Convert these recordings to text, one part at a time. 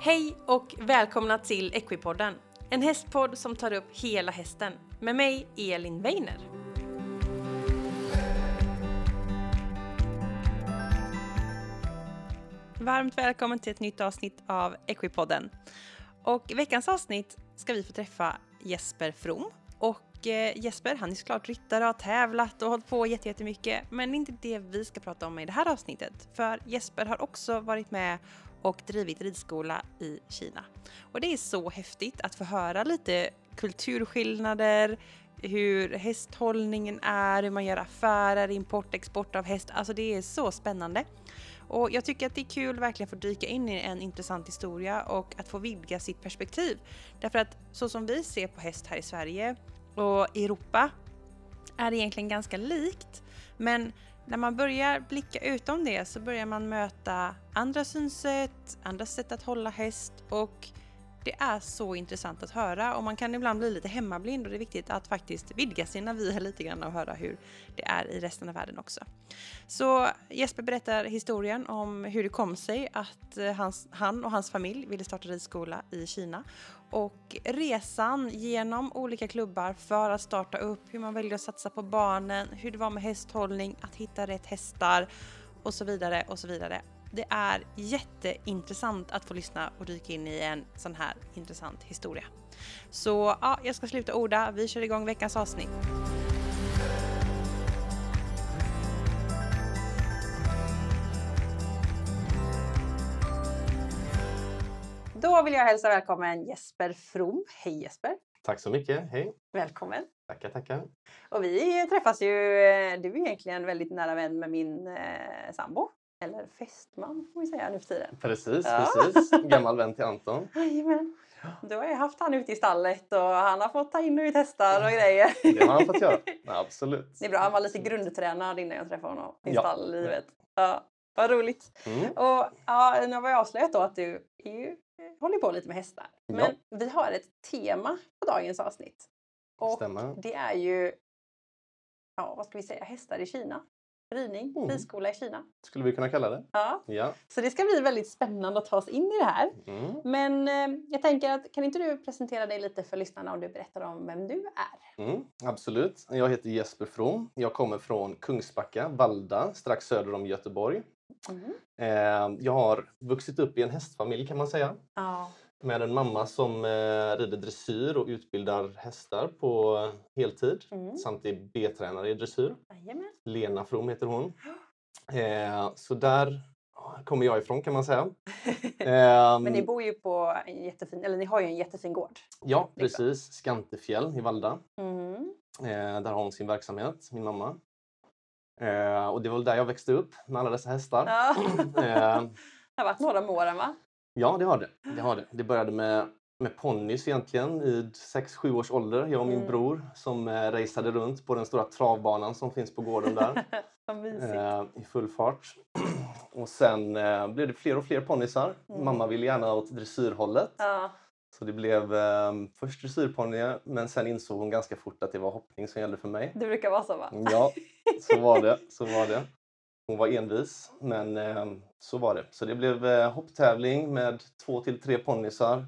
Hej och välkomna till Equipodden, en hästpodd som tar upp hela hästen med mig Elin Weiner. Varmt välkommen till ett nytt avsnitt av Equipodden. Och i veckans avsnitt ska vi få träffa Jesper From. Och eh, Jesper, han är såklart ryttare, och har tävlat och hållit på jättemycket. Men det är inte det vi ska prata om i det här avsnittet. För Jesper har också varit med och drivit ridskola i Kina. Och det är så häftigt att få höra lite kulturskillnader, hur hästhållningen är, hur man gör affärer, import, export av häst. Alltså det är så spännande. Och jag tycker att det är kul verkligen att få dyka in i en intressant historia och att få vidga sitt perspektiv. Därför att så som vi ser på häst här i Sverige och Europa är det egentligen ganska likt. Men när man börjar blicka utom det så börjar man möta andra synsätt, andra sätt att hålla häst och det är så intressant att höra och man kan ibland bli lite hemmablind och det är viktigt att faktiskt vidga sina vyer lite grann och höra hur det är i resten av världen också. Så Jesper berättar historien om hur det kom sig att eh, hans, han och hans familj ville starta ridskola i Kina och resan genom olika klubbar för att starta upp, hur man väljer att satsa på barnen, hur det var med hästhållning, att hitta rätt hästar och så vidare och så vidare. Det är jätteintressant att få lyssna och dyka in i en sån här intressant historia. Så ja, jag ska sluta orda. Vi kör igång veckans avsnitt. Då vill jag hälsa välkommen Jesper From. Hej Jesper! Tack så mycket, hej! Välkommen! Tackar, tackar! Och vi träffas ju, eh, du är egentligen väldigt nära vän med min eh, sambo. Eller fästman får vi säga nu för tiden. Precis, Ja. precis. Gammal vän till Anton. Jajamän. Du har ju haft han ute i stallet och han har fått ta in och ut hästar och grejer. Det har han fått göra. Ja, absolut. Det är bra, han var lite grundtränad innan jag träffade honom i Ja. stalllivet. Ja, vad roligt. Mm. Och ja, nu har vi avslöjat då att du är ju, håller på lite med hästar. Ja. Men vi har ett tema på dagens avsnitt. Och Stämmer. det är ju, ja vad ska vi säga, hästar i Kina. Ridning, Mm. ridskola i Kina. Skulle vi kunna kalla det. Ja. Ja. Så det ska bli väldigt spännande att ta oss in i det här. Mm. Men eh, jag tänker att kan inte du presentera dig lite för lyssnarna och du berättar om vem du är? Mm. Absolut. Jag heter Jesper From. Jag kommer från Kungsbacka, Valda, strax söder om Göteborg. Mm. Eh, jag har vuxit upp i en hästfamilj kan man säga. Ja. Med en mamma som eh, rider dressyr och utbildar hästar på heltid. Mm. Samt är B-tränare i dressyr. Jajamän. Lena From heter hon. Eh, så där kommer jag ifrån kan man säga. Ehm, Men ni bor ju på en jättefin, eller ni har ju en jättefin gård. Ja, precis. Skantefjäll i Valda. Mm. Där har hon sin verksamhet, min mamma. Eh, och det var väl där jag växte upp med alla dessa hästar. Ja. Eh, Det har varit några om åren va? ja, det har det. Det, har det. det började med, med ponnys egentligen i 6-7 års ålder. Jag och min Mm. bror som eh, raceade runt på den stora travbanan som finns på gården där. Eh, i full fart. och sen eh, blev det fler och fler ponnysar. Mm. Mamma ville gärna åt dressyrhållet. Ja. Så det blev eh, först dressyrponnyer men sen insåg hon ganska fort att det var hoppning som gällde för mig. Det brukar vara så va? Ja, så var det. Så var det. Hon var envis, men eh, så var det. Så det blev eh, hopptävling med två till tre ponnysar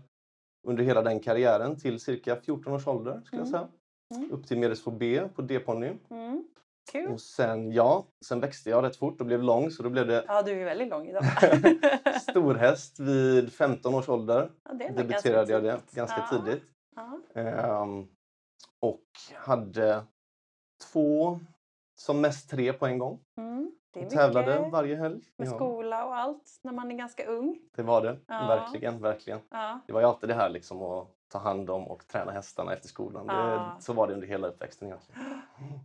under hela den karriären till cirka 14 års ålder skulle jag Mm. säga. Mm. Upp till medelsvår B på D-ponny. Mm. Kul. Och sen, ja, sen växte jag rätt fort och blev lång så då blev det Ja, du är väldigt lång idag. storhäst vid 15 års ålder. Ja, det Debuterade jag det ganska Ja. tidigt. Ja. Ehm, och hade två, som mest tre på en gång. Mm. Det är Och tävlade varje helg. med Ja, skola och allt när man är ganska ung. det var det. Ja. Verkligen, verkligen. Ja. Det var ju alltid det här liksom att ta hand om och träna hästarna efter skolan. Det. Så var det under hela uppväxten egentligen.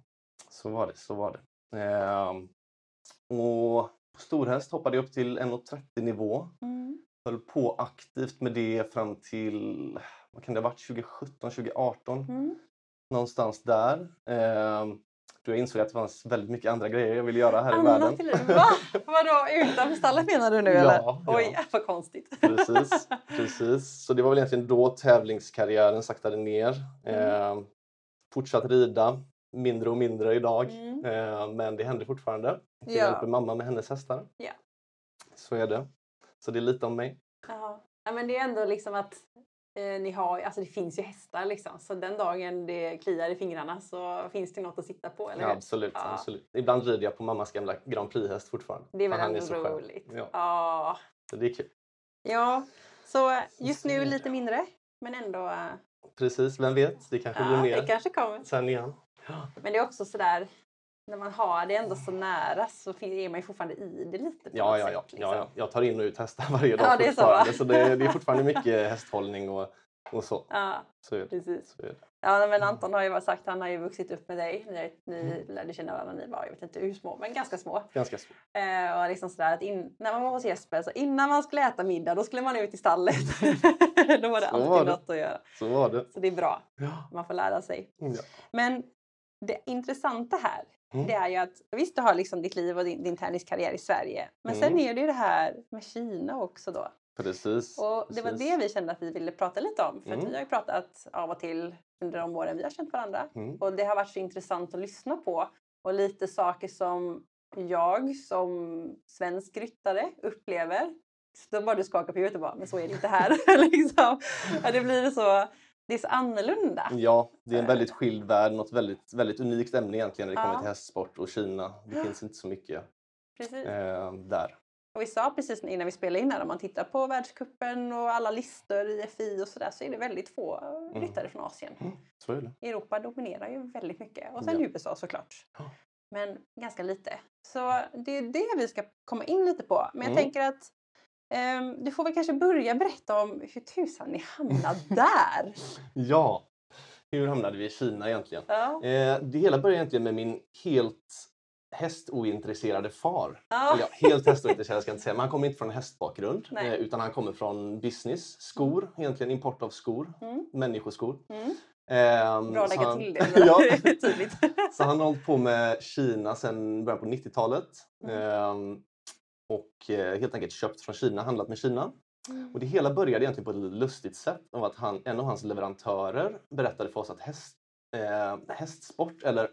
Så var det, så var det. Ehm, och på storhäst hoppade jag upp till 1,30 nivå. Mm. Höll på aktivt med det fram till, vad kan det ha varit, 2017, 2018? Mm. Någonstans där. Ehm, jag insåg att det fanns väldigt mycket andra grejer jag ville göra här i Annat världen. till. Va? Vadå, utanför stallet menar du nu eller? Ja, Oj, ja. vad konstigt. Precis, precis. Så det var väl egentligen då tävlingskarriären saktade ner. Mm. Eh, fortsatt rida, mindre och mindre idag. Mm. Eh, men det händer fortfarande. Jag Ja. hjälper mamma med hennes hästar. Ja. Så är det. Så det är lite om mig. Ja. Ja, men det är ändå liksom att eh, ni har, alltså det finns ju hästar liksom. Så den dagen det kliar i fingrarna så finns det något att sitta på, eller Ja, absolut, Ja. absolut. Ibland rider jag på mammas gamla Grand Prix-häst fortfarande. Det är väl ändå skön. roligt. Ja, Ja. så det är kul. ja, så just är nu lite mindre. Men ändå, eh, Precis, vem vet? Det kanske blir ja, mer det kanske kommer. sen igen. Men det är också sådär, när man har det ändå så nära så är man ju fortfarande i det lite på Ja, ja, ja, sätt, liksom. ja, ja. Jag tar in och ut hästar varje dag Ja, det är så, fortfarande. Så, det, det är fortfarande mycket hästhållning och, och så. Ja, Så är precis. Så är det. Ja, men Anton har ju sagt, han har ju vuxit upp med dig. Ni, ni lärde känna varandra när ni var, jag vet inte hur små, men ganska små. Ganska svårt. Eh, och liksom sådär att in, när man var hos Jesper, så innan man skulle äta middag, då skulle man ut i stallet. då var det Så alltid var det. något att göra. Så var det. Så det är bra, Ja. man får lära sig. Ja. Men det intressanta här, Mm. det är ju att visst du har liksom ditt liv och din, din tenniskarriär i Sverige. Men sen Mm. är det ju det här med Kina också då. Precis. Och det var precis. det vi kände att vi ville prata lite om. För Mm. vi har ju pratat av och till under de åren vi har känt varandra. Mm. Och det har varit så intressant att lyssna på. Och lite saker som jag som svensk ryttare upplever. Så då bara du skakar på huvudet och bara, men så är det inte här. liksom. ja, det blir så, det är så annorlunda. Ja, det är en väldigt skild värld, något väldigt, väldigt unikt ämne egentligen när det kommer Ja. till hästsport och Kina. Det finns inte så mycket Precis. eh, där. Och vi sa precis innan vi spelade in här, om man tittar på världskuppen och alla listor i FI och sådär så är det väldigt få ryttare från Asien. Mm. Europa dominerar ju väldigt mycket. Och sen Ja. USA såklart. Ja. Men ganska lite. Så det är det vi ska komma in lite på. Men jag Mm. tänker att du får väl kanske börja berätta om hur tusan ni hamnade där. Ja, hur hamnade vi i Kina egentligen? Ja. Eh, det hela började egentligen med min helt hästointresserade far. Ja. Eller ja, helt hästointresserad ska jag inte säga, men han kommer inte från hästbakgrund. Nej. Eh, utan han kommer från business, skor, egentligen import av skor, Mm. människoskor. Mm. Ehm, Bra att lägga han- till det. ja, tydligt. så han har hållit på med Kina sedan början på 90-talet. Mm. Ehm, och eh, helt enkelt köpt från Kina, handlat med Kina. Mm. Och det hela började egentligen på ett lustigt sätt av att han, en av hans leverantörer berättade för oss att häst, eh, hästsport eller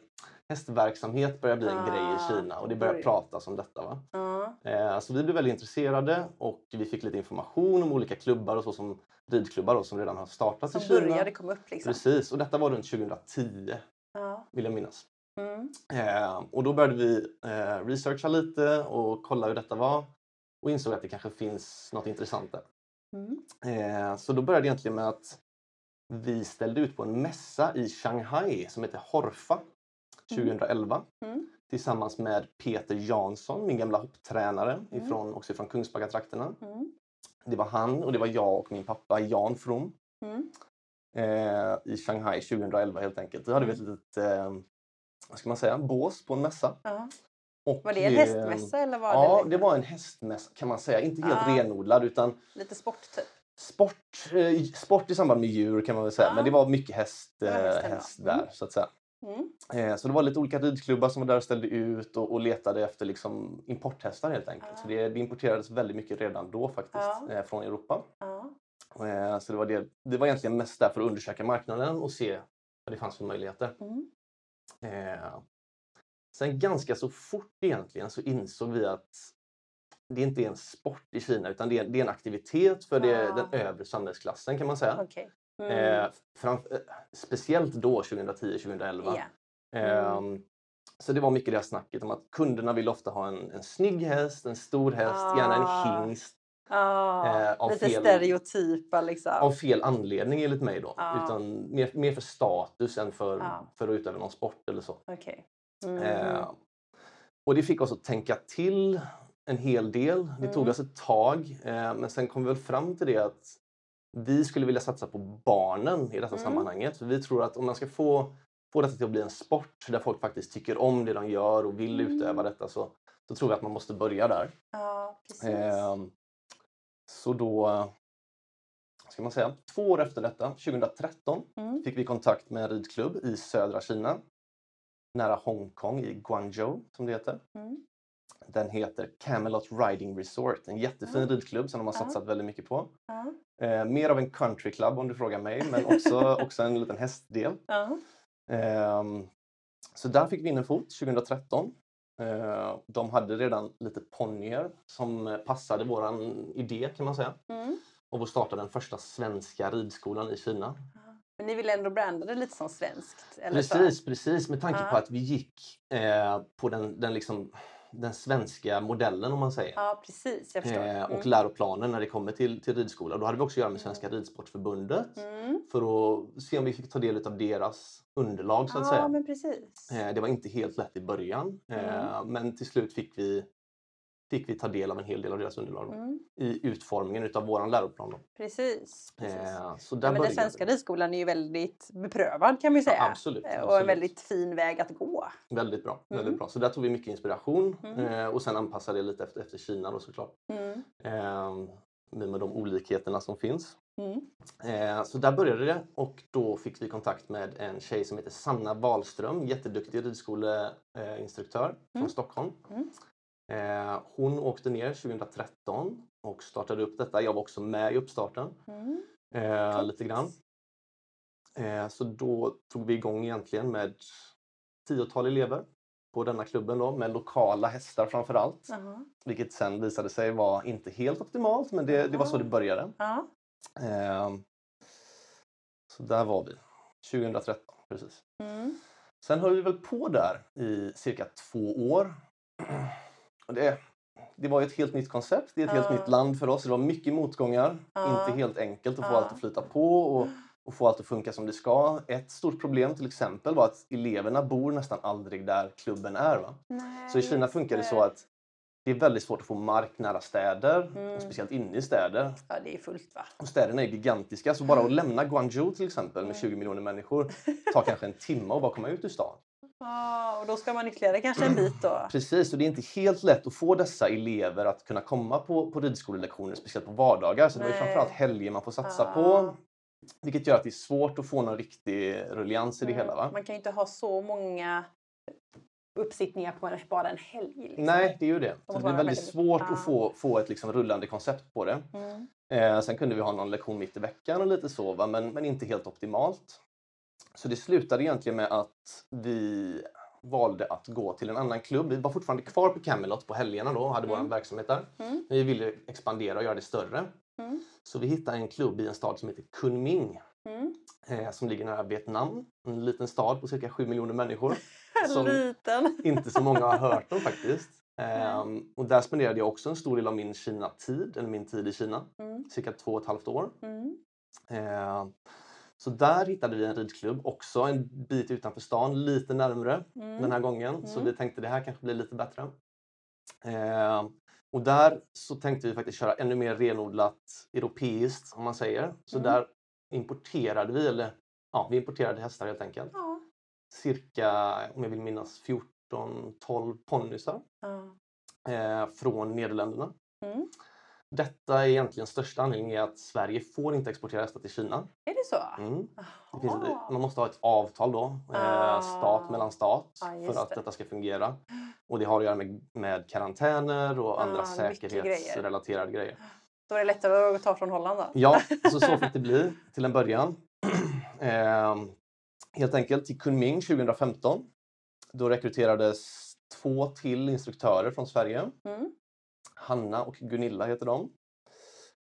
hästverksamhet börjar bli en grej i Ah, Kina och det börjar pratas om detta. Va? Ja. Eh, så vi blev väldigt intresserade och vi fick lite information om olika klubbar och så som ridklubbar då, som redan har startat Som i Kina. började komma upp liksom. Precis, och detta var runt 2010 Ja. vill jag minnas. Mm. Eh, och då började vi eh, researcha lite och kolla hur detta var och insåg att det kanske finns något intressant där. Mm. Eh, så då började det egentligen med att vi ställde ut på en mässa i Shanghai som heter Horfa 2011 Mm. tillsammans med Peter Jansson, min gamla hopptränare Mm. ifrån, också från Kungsbacka-trakterna. Mm. Det var han och det var jag och min pappa Jan From Mm. eh, i Shanghai 2011 helt enkelt. Då hade vi ett litet eh, vad ska man säga, bås på en mässa. Ja. Var det en hästmässa eller var Ja, det, det var en hästmässa kan man säga. Inte helt Ah. renodlad utan lite sport typ? sport, eh, sport i samband med djur kan man väl säga. Ja. Men det var mycket häst, var eh, häst där Mm. så att säga. Mm. Eh, så det var lite olika ridklubbar som var där och ställde ut och, och letade efter liksom importhästar helt enkelt. Ah. Så det, det importerades väldigt mycket redan då faktiskt Ja. eh, från Europa. Ja. Så det var, det, det var egentligen mest där för att undersöka marknaden och se vad det fanns för möjligheter. Mm. Eh, sen ganska så fort egentligen så insåg vi att det inte är en sport i Kina utan det är, det är en aktivitet för det, Ah. den övre samhällsklassen kan man säga. Okej. Mm. Eh, framf- eh, speciellt då 2010-2011. Ja. Ehm, så det var mycket det här snacket om att kunderna vill ofta ha en, en snygg häst, en stor häst, gärna Ah. en hingst. Ah, eh, lite fel- stereotypa liksom. Av fel anledning enligt mig då. Ja. Utan mer, mer för status än för, Ja. för att utöva någon sport eller så. Okej. Mm. Eh, och det fick oss att tänka till en hel del. Det tog Mm. oss ett tag. Eh, men sen kom vi väl fram till det att vi skulle vilja satsa på barnen i detta Mm. sammanhanget. För vi tror att om man ska få, få detta till att bli en sport där folk faktiskt tycker om det de gör och vill Mm. utöva detta så, så tror vi att man måste börja där. Ja, precis. Så då, eh, ska man säga, två år efter detta, 2013, Mm. fick vi kontakt med en ridklubb i södra Kina. Nära Hongkong i Guangzhou som det heter. Mm. Den heter Camelot Riding Resort. En jättefin Ja. ridklubb som de har satsat väldigt mycket på. Eh, mer av en countryclub om du frågar mig, men också, också en liten hästdel. Ehm, så där fick vi in en fot 2013. Eh, de hade redan lite ponnyer som passade våran idé kan man säga. Mm. av att starta den första svenska ridskolan i Kina. Men ni vill ändå branda det lite som svenskt? Eller så? Precis, precis. Med tanke Ja. på att vi gick eh, på den, den, liksom, den svenska modellen om man säger. Ja, precis. Jag förstår. Eh, och Mm. läroplanen när det kommer till, till ridskola. Då hade vi också att göra med Svenska Ridsportförbundet Mm. för att se om vi fick ta del av deras underlag så att Ja, säga. men precis. Eh, Det var inte helt lätt i början eh, men till slut fick vi, fick vi ta del av en hel del av deras underlag Mm. i utformningen utav våran läroplan. Då. Precis. precis. Eh, Så där Ja, men den svenska ridskolan är ju väldigt beprövad kan vi säga. Ja, absolut, Eh, Och en absolut. väldigt fin väg att gå. Väldigt bra. Mm. Väldigt bra. Så där tog vi mycket inspiration Mm. eh, och sen anpassade det lite efter, efter Kina då såklart. Eh, med de olikheterna som finns. Mm. Eh, så där började det och då fick vi kontakt med en tjej som heter Sanna Wahlström, jätteduktig ridskoleinstruktör från Mm. Stockholm. Mm. Eh, hon åkte ner 2013 och startade upp detta. Jag var också med i uppstarten Mm. eh, lite grann. Eh, så då tog vi igång egentligen med tiotal elever på denna klubben då, med lokala hästar framför allt. Jaha. Vilket sen visade sig vara inte helt optimalt men det, det var så det började. Ja. Ehm, så där var vi. 2013, precis. Mm. Sen höll vi väl på där i cirka två år. Det, det var ett helt nytt koncept, det är ett helt nytt land för oss. Det var mycket motgångar, inte helt enkelt att få allt att flyta på och, och få allt att funka som det ska. Ett stort problem till exempel var att eleverna bor nästan aldrig där klubben är. Va? Nej, Så i Kina funkar det så att det är väldigt svårt att få mark nära städer, Mm. och speciellt inne i städer. Ja, det är fullt va? Och städerna är gigantiska, så bara att lämna Guangzhou till exempel med Mm. 20 miljoner människor tar kanske en timme att bara komma ut ur stan. Ja, och då ska man ytterligare kanske en bit då. Precis, och det är inte helt lätt att få dessa elever att kunna komma på, på ridskolelektioner, speciellt på vardagar. Så det är Nej. framförallt helger man får satsa Ja. på. Vilket gör att det är svårt att få någon riktig ruljans i det Mm. hela. Va? Man kan ju inte ha så många uppsittningar på en, bara en helg. Liksom. Nej, det är ju det. Så det blir väldigt svårt Ja. att få, få ett liksom rullande koncept på det. Mm. Eh, sen kunde vi ha någon lektion mitt i veckan och lite så, va? Men, men inte helt optimalt. Så det slutade egentligen med att vi valde att gå till en annan klubb. Vi var fortfarande kvar på Camelot på helgerna då och hade Mm. vår verksamhet där. Mm. Men vi ville expandera och göra det större. Mm. Så vi hittade en klubb i en stad som heter Kunming Mm. eh, som ligger nära Vietnam. En liten stad på cirka 7 miljoner människor. Som-. Inte så många har hört om faktiskt. Ehm, och där spenderade jag också en stor del av min Kina-tid, eller min tid i Kina, Mm. cirka två och ett halvt år. Mm. Så där hittade vi en ridklubb, också en bit utanför stan, lite närmre Mm. den här gången. Så Mm. vi tänkte det här kanske blir lite bättre. Ehm, och där så tänkte vi faktiskt köra ännu mer renodlat europeiskt, om man säger. Så Mm. där importerade vi, eller ja, vi importerade hästar helt enkelt. Ja. Cirka, om jag vill minnas, 14-12 ponnysar eh, från Nederländerna. Detta är egentligen största anledningen är att Sverige får inte exportera hästar till Kina. Är det så? Mm. Det finns, man måste ha ett avtal då, Ah. eh, stat mellan stat, just för att det. detta ska fungera. Och det har att göra med, med karantäner och andra Ah, grejer. säkerhetsrelaterade grejer. Då är det lättare att ta från Holland då? Ja, så, så fick det bli till en början. Ehm, helt enkelt till Kunming 2015. Då rekryterades två till instruktörer från Sverige. Mm. Hanna och Gunilla heter de.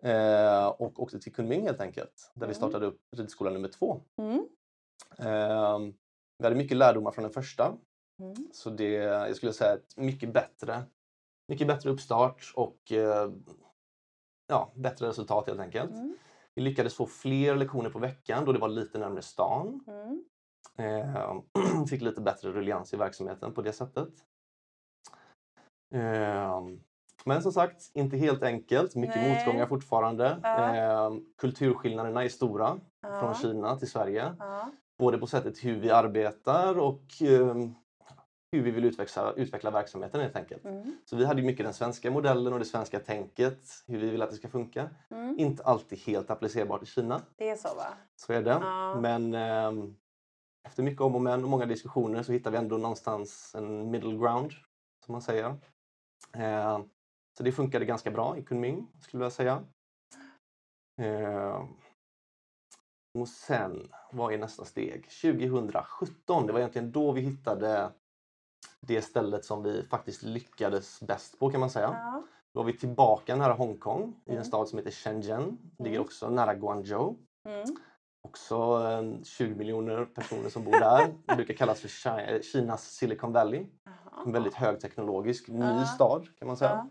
Eh, och åkte till Kunming helt enkelt, där vi Mm. startade upp ridskola nummer två. Mm. Eh, vi hade mycket lärdomar från den första. Mm. Så det, jag skulle säga ett mycket bättre, mycket bättre uppstart och eh, ja, bättre resultat helt enkelt. Mm. Vi lyckades få fler lektioner på veckan då det var lite närmare stan. Mm. Eh, fick lite bättre ruljans i verksamheten på det sättet. Eh, men som sagt, inte helt enkelt. Mycket Nej. motgångar fortfarande. Ja. Eh, kulturskillnaderna är stora Ja. från Kina till Sverige. Ja. Både på sättet hur vi arbetar och eh, hur vi vill utveckla, utveckla verksamheten helt enkelt. Mm. Så vi hade mycket den svenska modellen och det svenska tänket, hur vi vill att det ska funka. Mm. Inte alltid helt applicerbart i Kina. Det är så va? Så är det. Men ehm, efter mycket om och men och många diskussioner så hittar vi ändå någonstans en middle ground, som man säger. Eh, så det funkade ganska bra i Kunming, skulle jag säga. Eh, och sen, vad är nästa steg? 2017, det var egentligen då vi hittade det stället som vi faktiskt lyckades bäst på kan man säga. Ja. Då var vi tillbaka nära Hongkong i Mm. en stad som heter Shenzhen. Ligger Mm. också nära Guangzhou. Mm. Också eh, 20 miljoner personer som bor där. Det brukar kallas för Kinas Silicon Valley. Jaha. En väldigt högteknologisk ny stad kan man säga.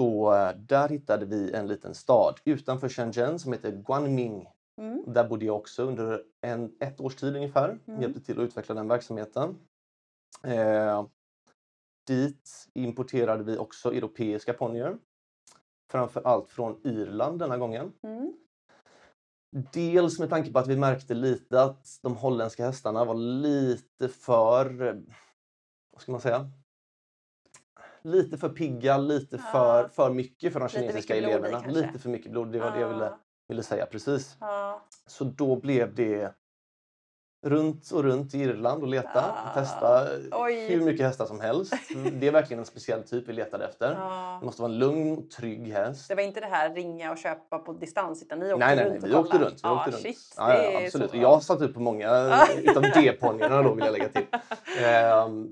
Så eh, där hittade vi en liten stad utanför Shenzhen som heter Guanming. Mm. Där bodde jag också under en, ett års tid ungefär. Mm. Hjälpte till att utveckla den verksamheten. Eh, dit importerade vi också europeiska ponnyer. Framför allt från Irland denna gången. Mm. Dels med tanke på att vi märkte lite att de holländska hästarna var lite för, eh, vad ska man säga? Lite för pigga, lite Ja. för, för mycket för de Lite kinesiska blod i eleverna. kanske. Lite för mycket blod, det var det jag ville, Ja. ville säga precis. Ja. Så då blev det runt och runt i Irland och leta, Ah, testa oj. hur mycket hästar som helst. Det är verkligen en speciell typ vi letade efter. Ja. Det måste vara en lugn och trygg häst. Det var inte det här ringa och köpa på distans utan ni åkte Nej, nej, runt nej, och vi åkte runt. Vi Ja, åkte runt. Shit, Ja, ja, absolut. Och jag satt upp på många utav D-ponnyerna då vill jag lägga till. Ehm,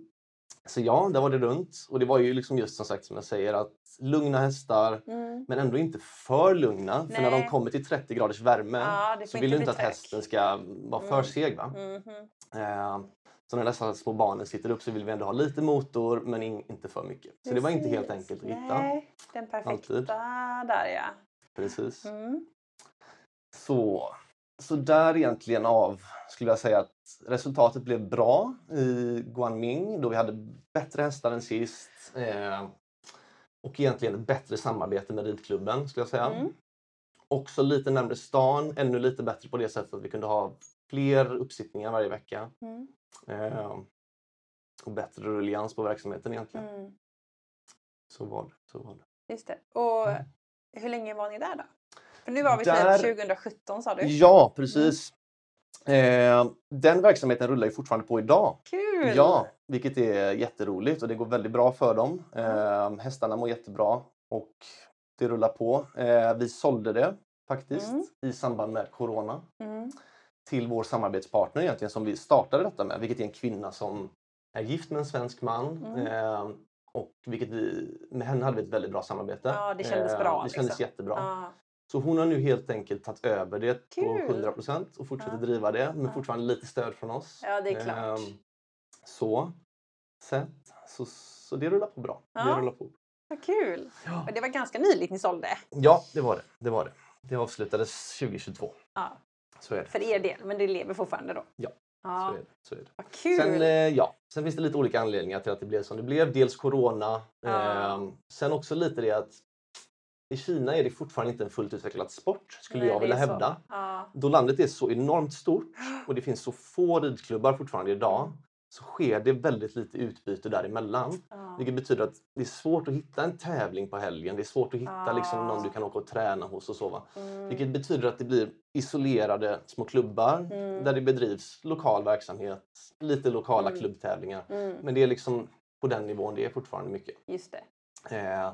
så ja, där var det runt. Och det var ju liksom just som sagt som jag säger att lugna hästar Mm. men ändå inte för lugna. För när de Nej. kommer till 30 graders värme Ja, så vill du inte att hästen ska vara för Mm. seg. Va? Mhm. Ehm, så när dessa små barnen sitter upp så vill vi ändå ha lite motor men in, inte för mycket. Så det var inte helt Precis. enkelt att hitta. Nej, den perfekta Alltid. där ja. Precis. Mm. Så, så där egentligen av skulle jag säga att resultatet blev bra i Guanming då vi hade bättre hästar än sist. Eh, och egentligen ett bättre samarbete med ridklubben skulle jag säga. Mm. Också lite närmare stan, ännu lite bättre på det sättet att vi kunde ha fler uppsittningar varje vecka. Mm. Eh, och bättre rullians på verksamheten egentligen. Mm. Så var det. Så var det. Just det. Och Mm. hur länge var ni där då? För nu var vi Där- typ 2017 sa du? Ja, precis. Eh, den verksamheten rullar ju fortfarande på idag. Kul! Ja, vilket är jätteroligt och det går väldigt bra för dem. Eh, hästarna mår jättebra och det rullar på. Eh, vi sålde det faktiskt Mm. i samband med Corona Mm. till vår samarbetspartner egentligen som vi startade detta med, vilket är en kvinna som är gift med en svensk man. Mm. Eh, och vilket vi, med henne hade vi ett väldigt bra samarbete. Ja, det kändes Eh, bra, Det kändes liksom. jättebra. Ja. Så hon har nu helt enkelt tagit över det på Kul. 100% och fortsätter Ja. driva det men Ja. fortfarande lite stöd från oss. Ja, det är klart. Ehm, så. Sett. Så, så det rullar på bra. Ja. Det rullar på. Vad kul! Ja. Och det var ganska nyligt ni sålde. ja, det var det. Det var det. Det avslutades 2022. Ja, Så är det. för er del, men det lever fortfarande då? Ja, Ja, Så är det. Så är det. vad kul! Sen, eh, ja, sen finns det lite olika anledningar till att det blev som det blev. Dels Corona. Ja. ehm, sen också lite det att i Kina är det fortfarande inte en fullt utvecklad sport skulle Nej, jag vilja hävda. Ja. Då landet är så enormt stort och det finns så få ridklubbar fortfarande idag så sker det väldigt lite utbyte däremellan. Ja. Vilket betyder att det är svårt att hitta en tävling på helgen. Det är svårt att hitta liksom, någon du kan åka och träna hos och så. Mm. Vilket betyder att det blir isolerade små klubbar Mm. där det bedrivs lokal verksamhet, lite lokala Mm. klubbtävlingar. Mm. Men det är liksom på den nivån det är fortfarande mycket. Just det. Eh,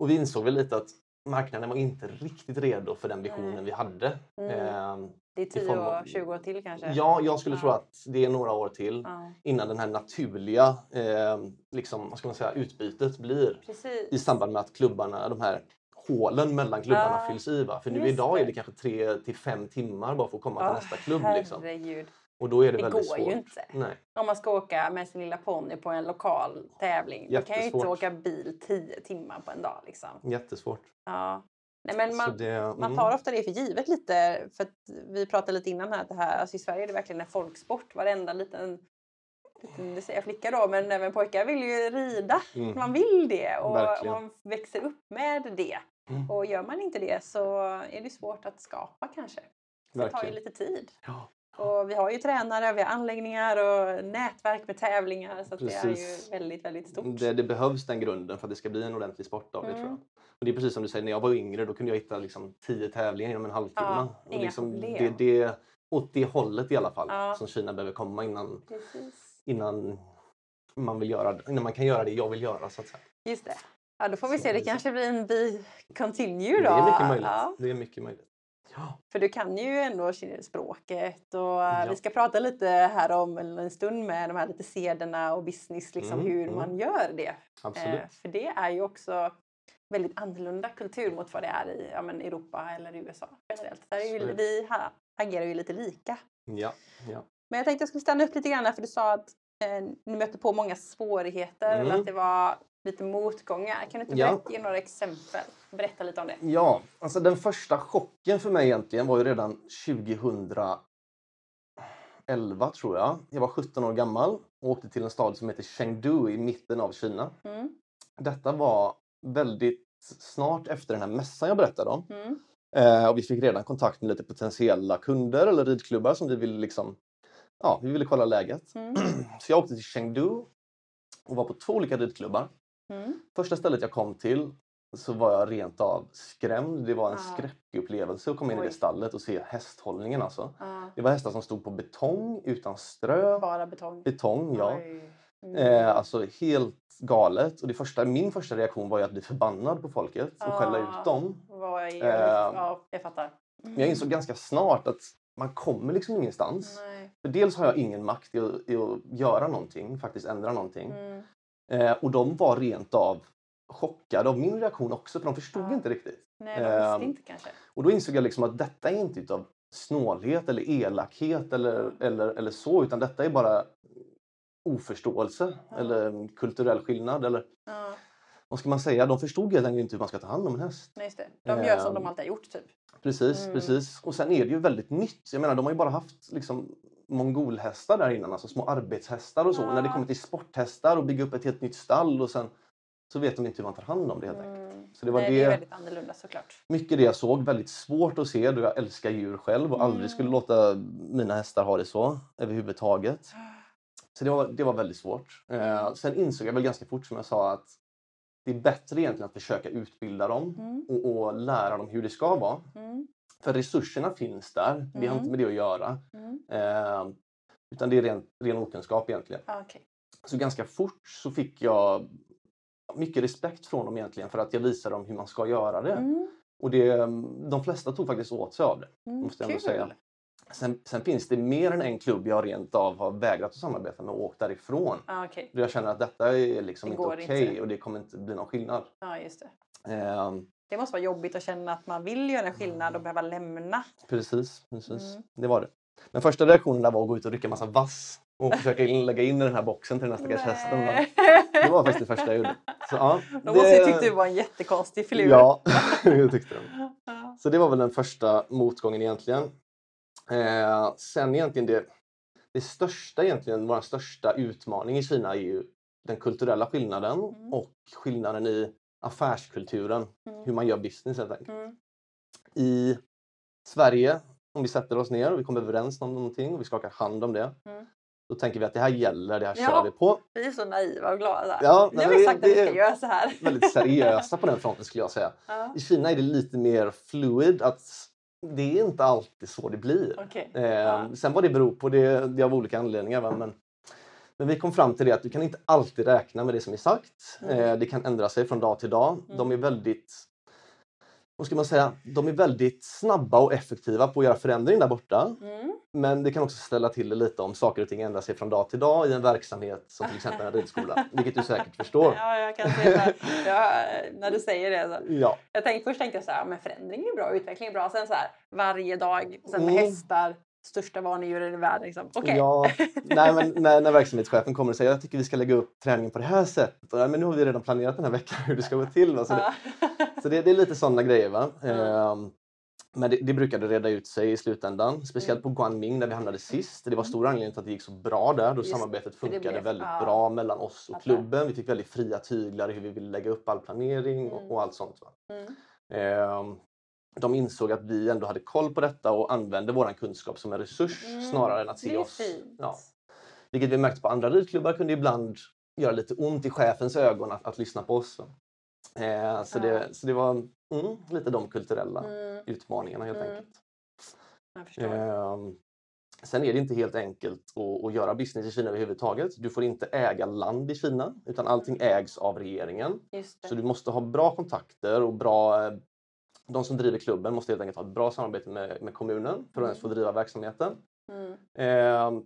och vi insåg väl lite att marknaden var inte riktigt redo för den visionen Nej. vi hade. Mm. Eh, Det är i 10 form år, av- 20 år till kanske? Ja, jag skulle Ja. tro att det är några år till Ja, innan den här naturliga eh, liksom, vad ska man säga, utbytet blir Precis. i samband med att klubbarna, de här hålen mellan klubbarna Ja, fylls i. Va? För nu just idag är det. det kanske tre till fem timmar bara för att komma Ja, till nästa klubb. Liksom. Och då är det, Det väldigt går svårt. ju inte. Nej. Om man ska åka med sin lilla ponny på en lokal tävling. Då kan jag ju inte Jättesvårt. åka bil 10 timmar på en dag. Liksom. Jättesvårt. Ja. Nej, men Så man, det, man mm, tar ofta det för givet lite. För vi pratade lite innan här att det här, alltså i Sverige är det verkligen en folksport. Varenda liten, det säger jag flicka då, men även pojkar vill ju rida. mm, Man vill det och Verkligen. man växer upp med det. Mm. Och gör man inte det så är det svårt att skapa kanske. Det tar ju lite tid. Ja, Och vi har ju tränare, vi har anläggningar och nätverk med tävlingar. Så det är ju väldigt, väldigt stort. det, det behövs den grunden för att det ska bli en ordentlig sport av det tror Mm. jag. Och det är precis som du säger, när jag var yngre då kunde jag hitta liksom, tio tävlingar inom en halvtimme. Ja, och liksom, det, det, åt det hållet i alla fall Ja. som Kina behöver komma innan, Precis. innan, man vill göra, innan man kan göra det jag vill göra. Så att säga. Just det. Ja, då får vi Så se. Det kanske blir en bi continue då. Det är mycket möjligt. Ja. Det är mycket möjligt. Ja. För du kan ju ändå språket och Ja. vi ska prata lite här om en stund med de här lite sederna och business, liksom Mm, hur mm. man gör det. Absolut. Eh, för det är ju också väldigt annorlunda kultur mot vad det är i ja, men Europa eller USA. Där är ju, vi ha, agerar ju lite lika. Ja, ja. Men jag tänkte jag skulle stanna upp lite grann där, för du sa att eh, ni mötte på många svårigheter eller Mm. att det var lite motgångar. Kan du inte Ja. ge några exempel? Berätta lite om det. Ja, alltså den första chocken för mig egentligen var ju redan 2011 tror jag. Jag var 17 år gammal och åkte till en stad som heter Chengdu i mitten av Kina. Mm. Detta var väldigt snart efter den här mässan jag berättade om. Mm. Eh, och vi fick redan kontakt med lite potentiella kunder eller ridklubbar som vi ville liksom, ja, vi ville kolla läget. Mm. Så jag åkte till Chengdu och var på två olika ridklubbar. Mm. Första stället jag kom till så var jag rent av skrämd. Det var en Ah. skräckupplevelse att komma in i Oj. det stallet och se hästhållningen alltså. Ja, Det var hästar som stod på betong utan strö. bara betong. Betong, ja. Oj. Mm. Eh, alltså helt galet. Och det första, min första reaktion var att bli förbannad på folket och skälla Ah. ut dem. Vad är, Eh, ja, jag fattar. Men jag insåg ganska snart att man kommer liksom ingenstans. Nej. För dels har jag ingen makt i att, i att göra någonting, faktiskt ändra någonting. Mm. Eh, och de var rent av chockade av min reaktion också, för de förstod Ja. inte riktigt. Nej, de visste Ehm, inte kanske. Och då insåg jag liksom att detta är inte utav snålhet eller elakhet eller, eller, eller så, utan detta är bara oförståelse Ja. eller kulturell skillnad. Eller Ja, vad ska man säga? De förstod helt enkelt inte hur man ska ta hand om en häst. nej. De gör som de Ehm, alltid har gjort typ. Precis, Mm. precis. Och sen är det ju väldigt nytt. Jag menar, de har ju bara haft liksom mongolhästar där innan, alltså små arbetshästar och så. Ja. När det kommer till sporthästar och bygga upp ett helt nytt stall och sen så vet de inte hur man tar hand om det helt enkelt. Mm. Så det var Nej, det, det är väldigt annorlunda såklart. mycket det jag såg. Väldigt svårt att se då jag älskar djur själv och aldrig skulle Mm. låta mina hästar ha det så överhuvudtaget. Så det var, det var väldigt svårt. Eh, sen insåg jag väl ganska fort som jag sa att det är bättre egentligen att försöka utbilda dem Mm. och, och lära dem hur det ska vara. Mm. För resurserna finns där. Det har Mm. inte med det att göra. Mm. Eh, utan det är ren, ren okunskap egentligen. Ah, Okej. Så ganska fort så fick jag mycket respekt från dem egentligen för att jag visade dem hur man ska göra det. Mm. Och det, de flesta tog faktiskt åt sig av det. Mm. Måste jag säga. Sen, sen finns det mer än en klubb jag rent av har vägrat att samarbeta med och åkt därifrån. Ah, Okej, Då jag känner att detta är liksom Det inte okej inte. och det kommer inte bli någon skillnad. ja just det. Eh, Det måste vara jobbigt att känna att man vill göra en skillnad och behöva lämna. precis, precis. Mm. Det var det. Men första reaktionen där var att gå ut och rycka massa vass och försöka in, lägga in i den här boxen till den här stackars hästen. Det var faktiskt det första jag gjorde. Så, ja, De måste ju tyckt du var en jättekonstig filur. Ja, det tyckte de. Så det var väl den första motgången egentligen. Eh, sen egentligen det, det största egentligen, vår största utmaning i Kina är ju den kulturella skillnaden Mm. och skillnaden i affärskulturen, Mm. hur man gör business helt enkelt. Mm. I Sverige, om vi sätter oss ner och vi kommer överens om någonting och vi skakar hand om det, Mm. då tänker vi att det här gäller, det här Ja. kör vi på. Vi är så naiva och glada. Ja, nu har vi det- sagt att vi ska göra så här. Väldigt seriösa på den fronten skulle jag säga. Ja. I Kina är det lite mer fluid, att det är inte alltid så det blir. Okej. Eh, Ja. Sen vad det beror på, det, det är av olika anledningar. Men, men vi kom fram till det att du kan inte alltid räkna med det som är sagt. Mm. Eh, det kan ändra sig från dag till dag. De är väldigt vad ska man säga, de är väldigt snabba och effektiva på att göra förändring där borta. Mm. Men det kan också ställa till det lite om saker och ting ändrar sig från dag till dag i en verksamhet som till exempel en ridskola, vilket du säkert förstår. Ja, jag kan se det. Ja, när du säger det. Så. Ja, Jag tänkte, först tänkte jag så här, men förändring är bra, utveckling är bra. Sen så här, varje dag, sen med Mm. hästar, största vanedjuren i världen. Liksom. Okej. Ja, nej, men när, när verksamhetschefen kommer och säger jag tycker vi ska lägga upp träningen på det här sättet. Och, "Ja, men nu har vi redan planerat den här veckan hur det ska gå till. Va? Så, det, så det, det är lite sådana grejer. Va? Mm. Ehm, men det, det brukade reda ut sig i slutändan. Speciellt på Guanming där vi hamnade sist. Det var stor anledning till att det gick så bra där. Då Mm. Just samarbetet funkade blev- väldigt ja. bra mellan oss och klubben. Vi fick väldigt fria tyglar i hur vi ville lägga upp all planering Mm. och, och allt sånt. Va? Mm. Ehm, de insåg att vi ändå hade koll på detta och använde vår kunskap som en resurs Mm, snarare än att se oss. fint. Ja. Vilket vi märkte på andra ridklubbar kunde ibland göra lite ont i chefens ögon att, att lyssna på oss. Eh, så, Ja. det, så det var mm, lite de kulturella Mm, utmaningarna helt Mm. enkelt. Ehm, sen är det inte helt enkelt att, att göra business i Kina överhuvudtaget. Du får inte äga land i Kina utan allting ägs av regeringen. Så du måste ha bra kontakter och bra eh, de som driver klubben måste helt enkelt ha ett bra samarbete med, med kommunen för att ens få driva verksamheten. Mm. Eh,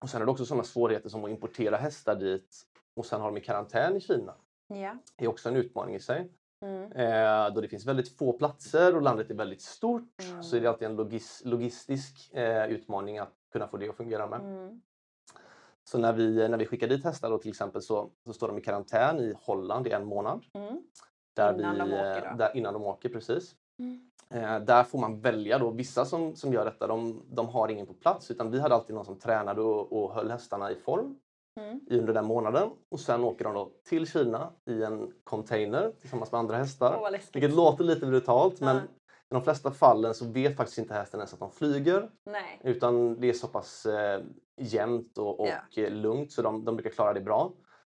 och sen är det också sådana svårigheter som att importera hästar dit och sen har de i karantän i Kina. Ja. Det är också en utmaning i sig. Mm. Eh, då det finns väldigt få platser och landet är väldigt stort Mm. så är det alltid en logis, logistisk eh, utmaning att kunna få det att fungera med. Mm. Så när vi, när vi skickar dit hästar då till exempel så, så står de i karantän i Holland i en månad. Mm. Där Innan vi, de åker eh, då? Där, innan de åker, precis. Mm. Eh, där får man välja då. Vissa som, som gör detta de, de har ingen på plats utan vi hade alltid någon som tränade och, och höll hästarna i form Mm. under den månaden. Och sen åker de då till Kina i en container tillsammans med andra hästar. Läskigt. Vilket låter lite brutalt men Ja. i de flesta fallen så vet faktiskt inte hästen ens att de flyger. Nej. Utan det är så pass eh, jämnt och, och eh, lugnt så de, de brukar klara det bra.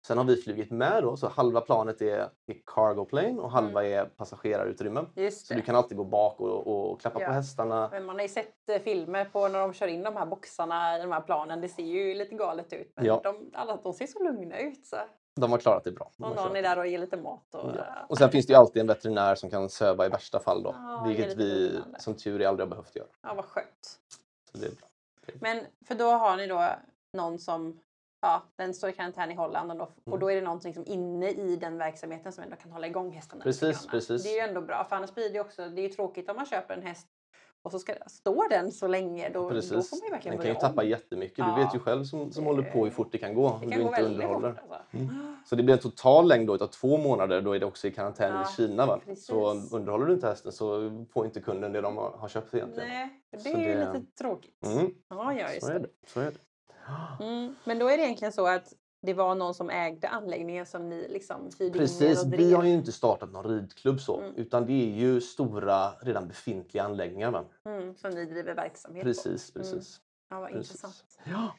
Sen har vi flugit med då, så halva planet är, är cargo plane och halva är passagerarutrymme. Just Så du kan alltid gå bak och, och klappa Ja. på hästarna. Men man har ju sett eh, filmer på när de kör in de här boxarna i de här planen. Det ser ju lite galet ut. Men Ja. de, alla de ser så lugna ut. Så. De har klarat det bra. De Och någon är där och ger lite mat. Och, Ja. Och sen finns det ju alltid en veterinär som kan söva i värsta fall då. Ja, vilket vi lugnande. som tur är aldrig har behövt göra. ja, vad skönt. Så det är bra. Men för då har ni då någon som Ja, den står i karantän i Holland och då, Mm. och då är det någonting som inne i den verksamheten som ändå kan hålla igång hästarna. Precis, precis. Det är ju ändå bra för annars blir det också, det är ju tråkigt om man köper en häst och så ska, står den så länge. Då, då får Precis. man ju verkligen Den kan ju tappa om. jättemycket. Ja. Du vet ju själv som, som håller på hur fort det kan gå. Det om kan du gå inte underhåller. fort. Alltså. Mm. Så det blir en total längd då utav två månader. Då är det också i karantän Ja, i Kina. Va? precis. Så underhåller du inte hästen så får inte kunden det de har har köpt egentligen. Nej, det Så är ju det- lite tråkigt. Mm. Ja, ja, just Så är det. Så är det. Mm. Men då är det egentligen så att det var någon som ägde anläggningen som ni liksom hyrde in Precis, drev. vi har ju inte startat någon ridklubb så. Mm. Utan det är ju stora redan befintliga anläggningar. Mm, som ni driver verksamhet på. Precis, precis. Ja, vad precis. intressant. Ja,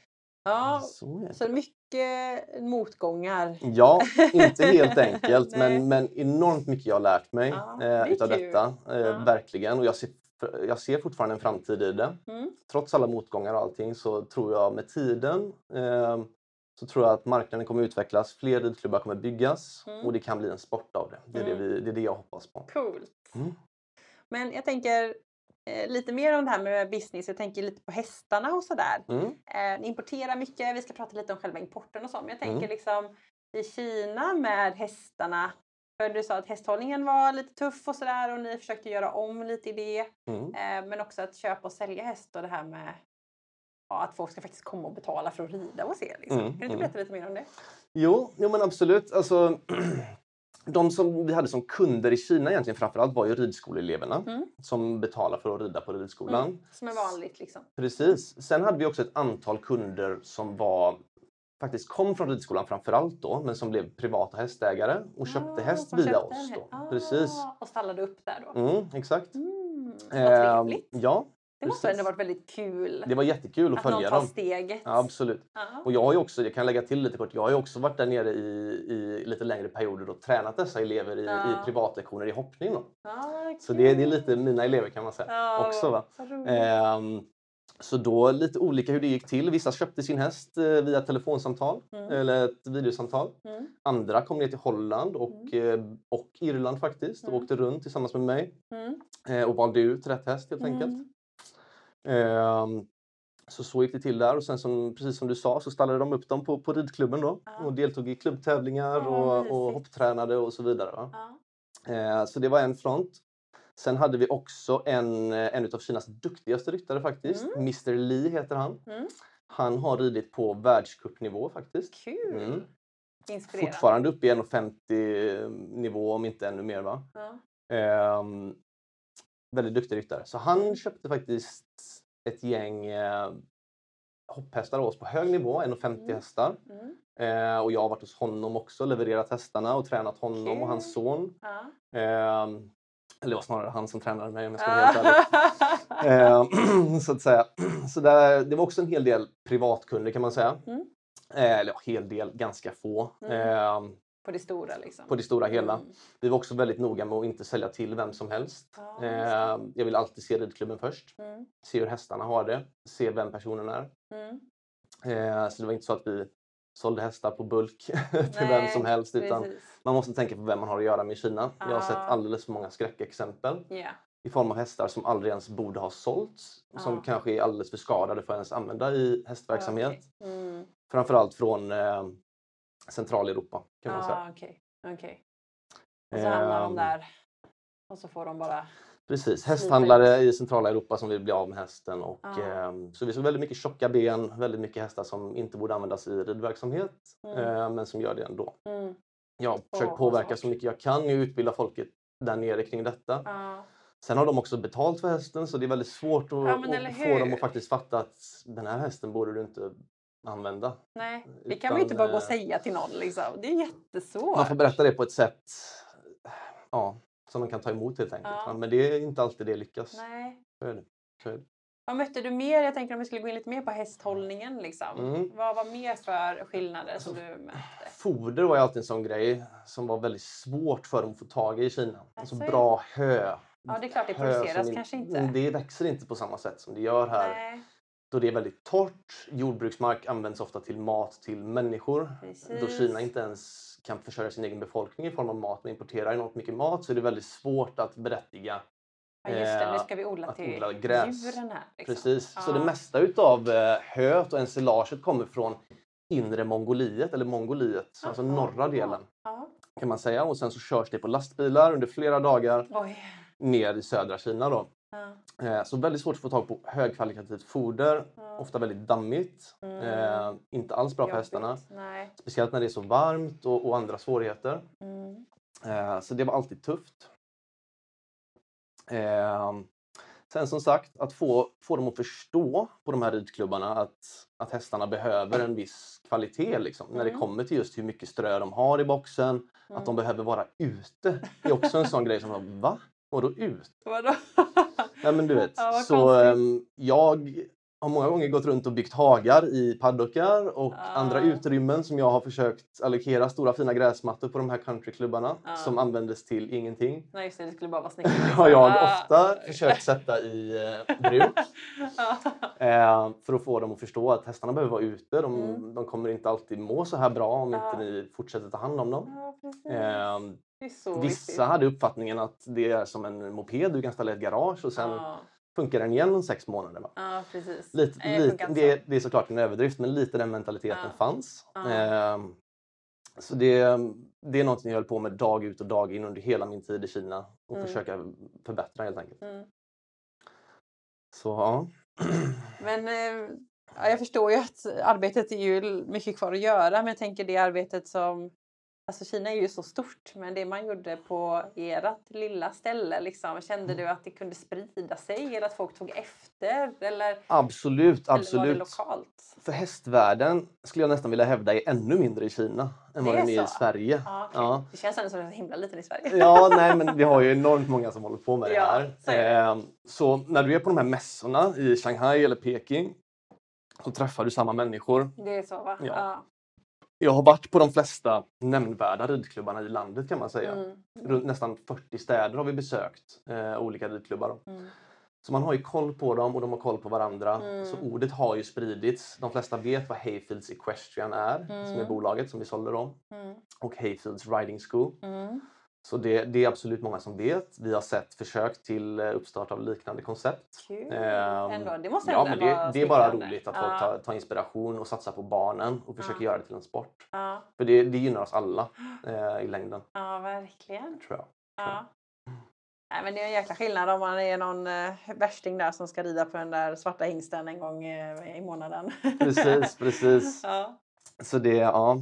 Ja, så så mycket motgångar. Ja, inte helt enkelt men, men enormt mycket jag har lärt mig Ja, eh, utav kul. detta. Eh, Ja. Verkligen. Och jag ser, jag ser fortfarande en framtid i det. Mm. Trots alla motgångar och allting så tror jag med tiden eh, så tror jag att marknaden kommer utvecklas, fler ridklubbar kommer byggas Mm. och det kan bli en sport av det. Det är, Mm. det, vi, det, är det jag hoppas på. Coolt. Mm. Men jag tänker eh, lite mer om det här med business. Jag tänker lite på hästarna och sådär. Mm. Eh, ni importerar mycket. Vi ska prata lite om själva importen och så. Men jag tänker Mm. liksom i Kina med hästarna. För du sa att hästhållningen var lite tuff och sådär och ni försökte göra om lite i det. Mm. Eh, men också att köpa och sälja häst och det här med ja, att folk ska faktiskt komma och betala för att rida och se. Liksom. Mm, Kan du inte mm. berätta lite mer om det? Jo, jo men absolut. Alltså, de som vi hade som kunder i Kina egentligen framförallt var ju ridskoleeleverna Mm. som betalar för att rida på ridskolan. Mm. Som är vanligt liksom. Precis. Sen hade vi också ett antal kunder som var faktiskt kom från ridskolan framförallt då, men som blev privata hästägare och köpte Ah, häst via köpte oss. Då. Ah, Precis. Och stallade upp där då. Mm, exakt. Mm, vad Ehm, trevligt. ja, Det måste ändå varit väldigt kul det var jättekul att, att någon följa tar dem. steget. Ja, absolut. Ja. Och jag har ju också, jag kan lägga till lite kort, jag har ju också varit där nere i, i lite längre perioder och tränat dessa elever i, Ja. i privatlektioner i hoppning. Då. Ja, Så det, det är lite mina elever kan man säga också. Va? Ehm, så då lite olika hur det gick till. Vissa köpte sin häst eh, via telefonsamtal Mm. eller ett videosamtal. Mm. Andra kom ner till Holland och, eh, och Irland faktiskt och Mm. åkte runt tillsammans med mig Mm. eh, och valde ut rätt häst helt enkelt. Mm. Ehm, så så gick det till där och sen som, precis som du sa så stallade de upp dem på, på ridklubben då Ja. och deltog i klubbtävlingar Ja, och, och hopptränade och så vidare. Ja. Eh, så det var en front. Sen hade vi också en, eh, en av Kinas duktigaste ryttare faktiskt. Mr Lee heter han. Mm. Han har ridit på världscupnivå faktiskt. Kul! Mm. Fortfarande uppe i 1,50 nivå om inte ännu mer. Va? Ja. Ehm, väldigt duktig ryttare. Så han köpte faktiskt ett gäng eh, hopphästar av oss på hög nivå, 1,50 Mm. hästar. Mm. Eh, och jag har varit hos honom också, levererat hästarna och tränat honom och hans son. Ja. Ehm, eller det var snarare han som tränade mig om jag ska vara helt ärlig. Ah. Ehm, så att säga. Så där, det var också en hel del privatkunder kan man säga. Mm. Eh, eller ja, hel del, ganska få. Mm. Ehm, På det stora liksom. på det stora hela. Mm. Vi var också väldigt noga med att inte sälja till vem som helst. Det. Ehm, jag vill alltid se ridklubben först. Mm. Se hur hästarna har det. Se vem personen är. Mm. Eh, så det var inte så att vi sålde hästar på bulk till vem som helst. Utan Precis. man måste tänka på vem man har att göra med i Kina. Jag har sett Ah. alldeles för många skräckexempel Ja. i form av hästar som aldrig ens borde ha sålts. Som Ah. kanske är alldeles för skadade för att ens använda i hästverksamhet. Okej. Mm. Framförallt från eh, Centraleuropa kan man säga. Ah, okej. okej. Och så hamnar de Ehm, där och så får de bara... Precis, hästhandlare i centrala Europa som vill bli av med hästen. Och, Ja. ehm, så vi såg väldigt mycket tjocka ben, väldigt mycket hästar som inte borde användas i ridverksamhet Mm. eh, men som gör det ändå. Mm. Jag har försökt påverka så mycket jag kan och utbilda folket där nere kring detta. Ja. Sen har de också betalt för hästen så det är väldigt svårt att, Ja, att få dem att faktiskt fatta att den här hästen borde du inte använda. Nej, det kan man ju inte bara gå och eh, säga till någon liksom. Det är jättesvårt. Man får berätta det på ett sätt ja, som de kan ta emot helt enkelt. Ja. Men det är inte alltid det lyckas. Nej. Är det. Vad mötte du mer? Jag tänker om vi skulle gå in lite mer på hästhållningen. Liksom. Mm. Vad var mer för skillnader som du mötte? Foder var ju alltid en sån grej som var väldigt svårt för dem att få tag i i Kina. Alltså Jaså, bra hö. Ja, det är klart det produceras kanske inte. Det växer inte på samma sätt som det gör här. Nej, Då det är väldigt torrt. Jordbruksmark används ofta till mat till människor. Då precis. Kina inte ens kan försörja sin egen befolkning i form av mat men importerar enormt mycket mat så är det väldigt svårt att berättiga. Ja, just det. Nu eh, ska vi odla till odla gräs. djuren här. Liksom. Precis. Så Ja. det mesta utav eh, höet och ensilaget kommer från inre Mongoliet eller Mongoliet, alltså Jaha. norra delen Ja. kan man säga. Och sen så körs det på lastbilar under flera dagar Oj. ner i södra Kina då. Ja. Eh, Så väldigt svårt att få tag på högkvalitativt foder, Ja. ofta väldigt dammigt. Mm. Eh, inte alls bra för hästarna. Nej. Speciellt när det är så varmt och, och andra svårigheter. Mm. Eh, så det var alltid tufft. Sen som sagt, att få, få dem att förstå på de här ridklubbarna att, att hästarna behöver en viss kvalitet liksom, när det Mm. kommer till just hur mycket strö de har i boxen. Att de Mm. behöver vara ute. Det är också en sån grej som va? Vadå ut? Vadå? Nej men du vet. Ja, så ehm, jag har många gånger gått runt och byggt hagar i paddockar och andra Ah. utrymmen som jag har försökt allokera stora fina gräsmattor på de här countryklubbarna Ah. som användes till ingenting. Nej, just det. Det skulle bara vara snyggt. Har jag Ah. ofta försökt sätta i eh, bruk eh, för att få dem att förstå att hästarna behöver vara ute. De, Mm. de kommer inte alltid må så här bra om inte ni fortsätter ta hand om dem. Så Vissa viktigt. hade uppfattningen att det är som en moped, du kan ställa i ett garage och sen funkar den igen om sex månader. Va? ja precis. Lite, Nej, det lite, det, det är såklart en överdrift men lite den mentaliteten Ja. fanns. Ja. Ehm, så det, det är något jag höll på med dag ut och dag in under hela min tid i Kina och Mm. försöka förbättra helt enkelt. Mm. Så ja. Men eh, ja, jag förstår ju att arbetet är ju mycket kvar att göra men jag tänker det arbetet som Alltså Kina är ju så stort men det man gjorde på ert lilla ställe liksom, kände du att det kunde sprida sig eller att folk tog efter eller, Absolut, eller var det lokalt? För hästvärlden skulle jag nästan vilja hävda är ännu mindre i Kina än vad Det den är i? Sverige. Ja, okej. Ja. Det känns ändå som att det är himla liten i Sverige. Ja, nej men vi har ju enormt många som håller på med det Ja, här. det. Ehm, Så när du är på de här mässorna i Shanghai eller Peking så träffar du samma människor. Det är så va? Ja. Jag har varit på de flesta nämnvärda ridklubbarna i landet kan man säga. Mm. Runt nästan 40 städer har vi besökt, eh, olika ridklubbar. då. Mm. Så man har ju koll på dem och de har koll på varandra. Mm. Så ordet har ju spridits. De flesta vet vad Hayfields Equestrian är, som är Mm. bolaget som vi sålde dem. Mm. Och Hayfields Riding School. Så det, det är absolut många som vet. Vi har sett försök till eh, uppstart av liknande koncept. Kul! Ehm, ändå. Det måste Ja, men det, det är bara roligt att Ja. folk tar, tar inspiration och satsar på barnen och försöker Ja. göra det till en sport. Ja, För det, det gynnar oss alla eh, i längden, ja verkligen. tror jag. Ja. Nej, men det är en jäkla skillnad om man är någon eh, värsting där som ska rida på den där svarta hingsten en gång eh, i månaden. Precis, precis. Så det, ja.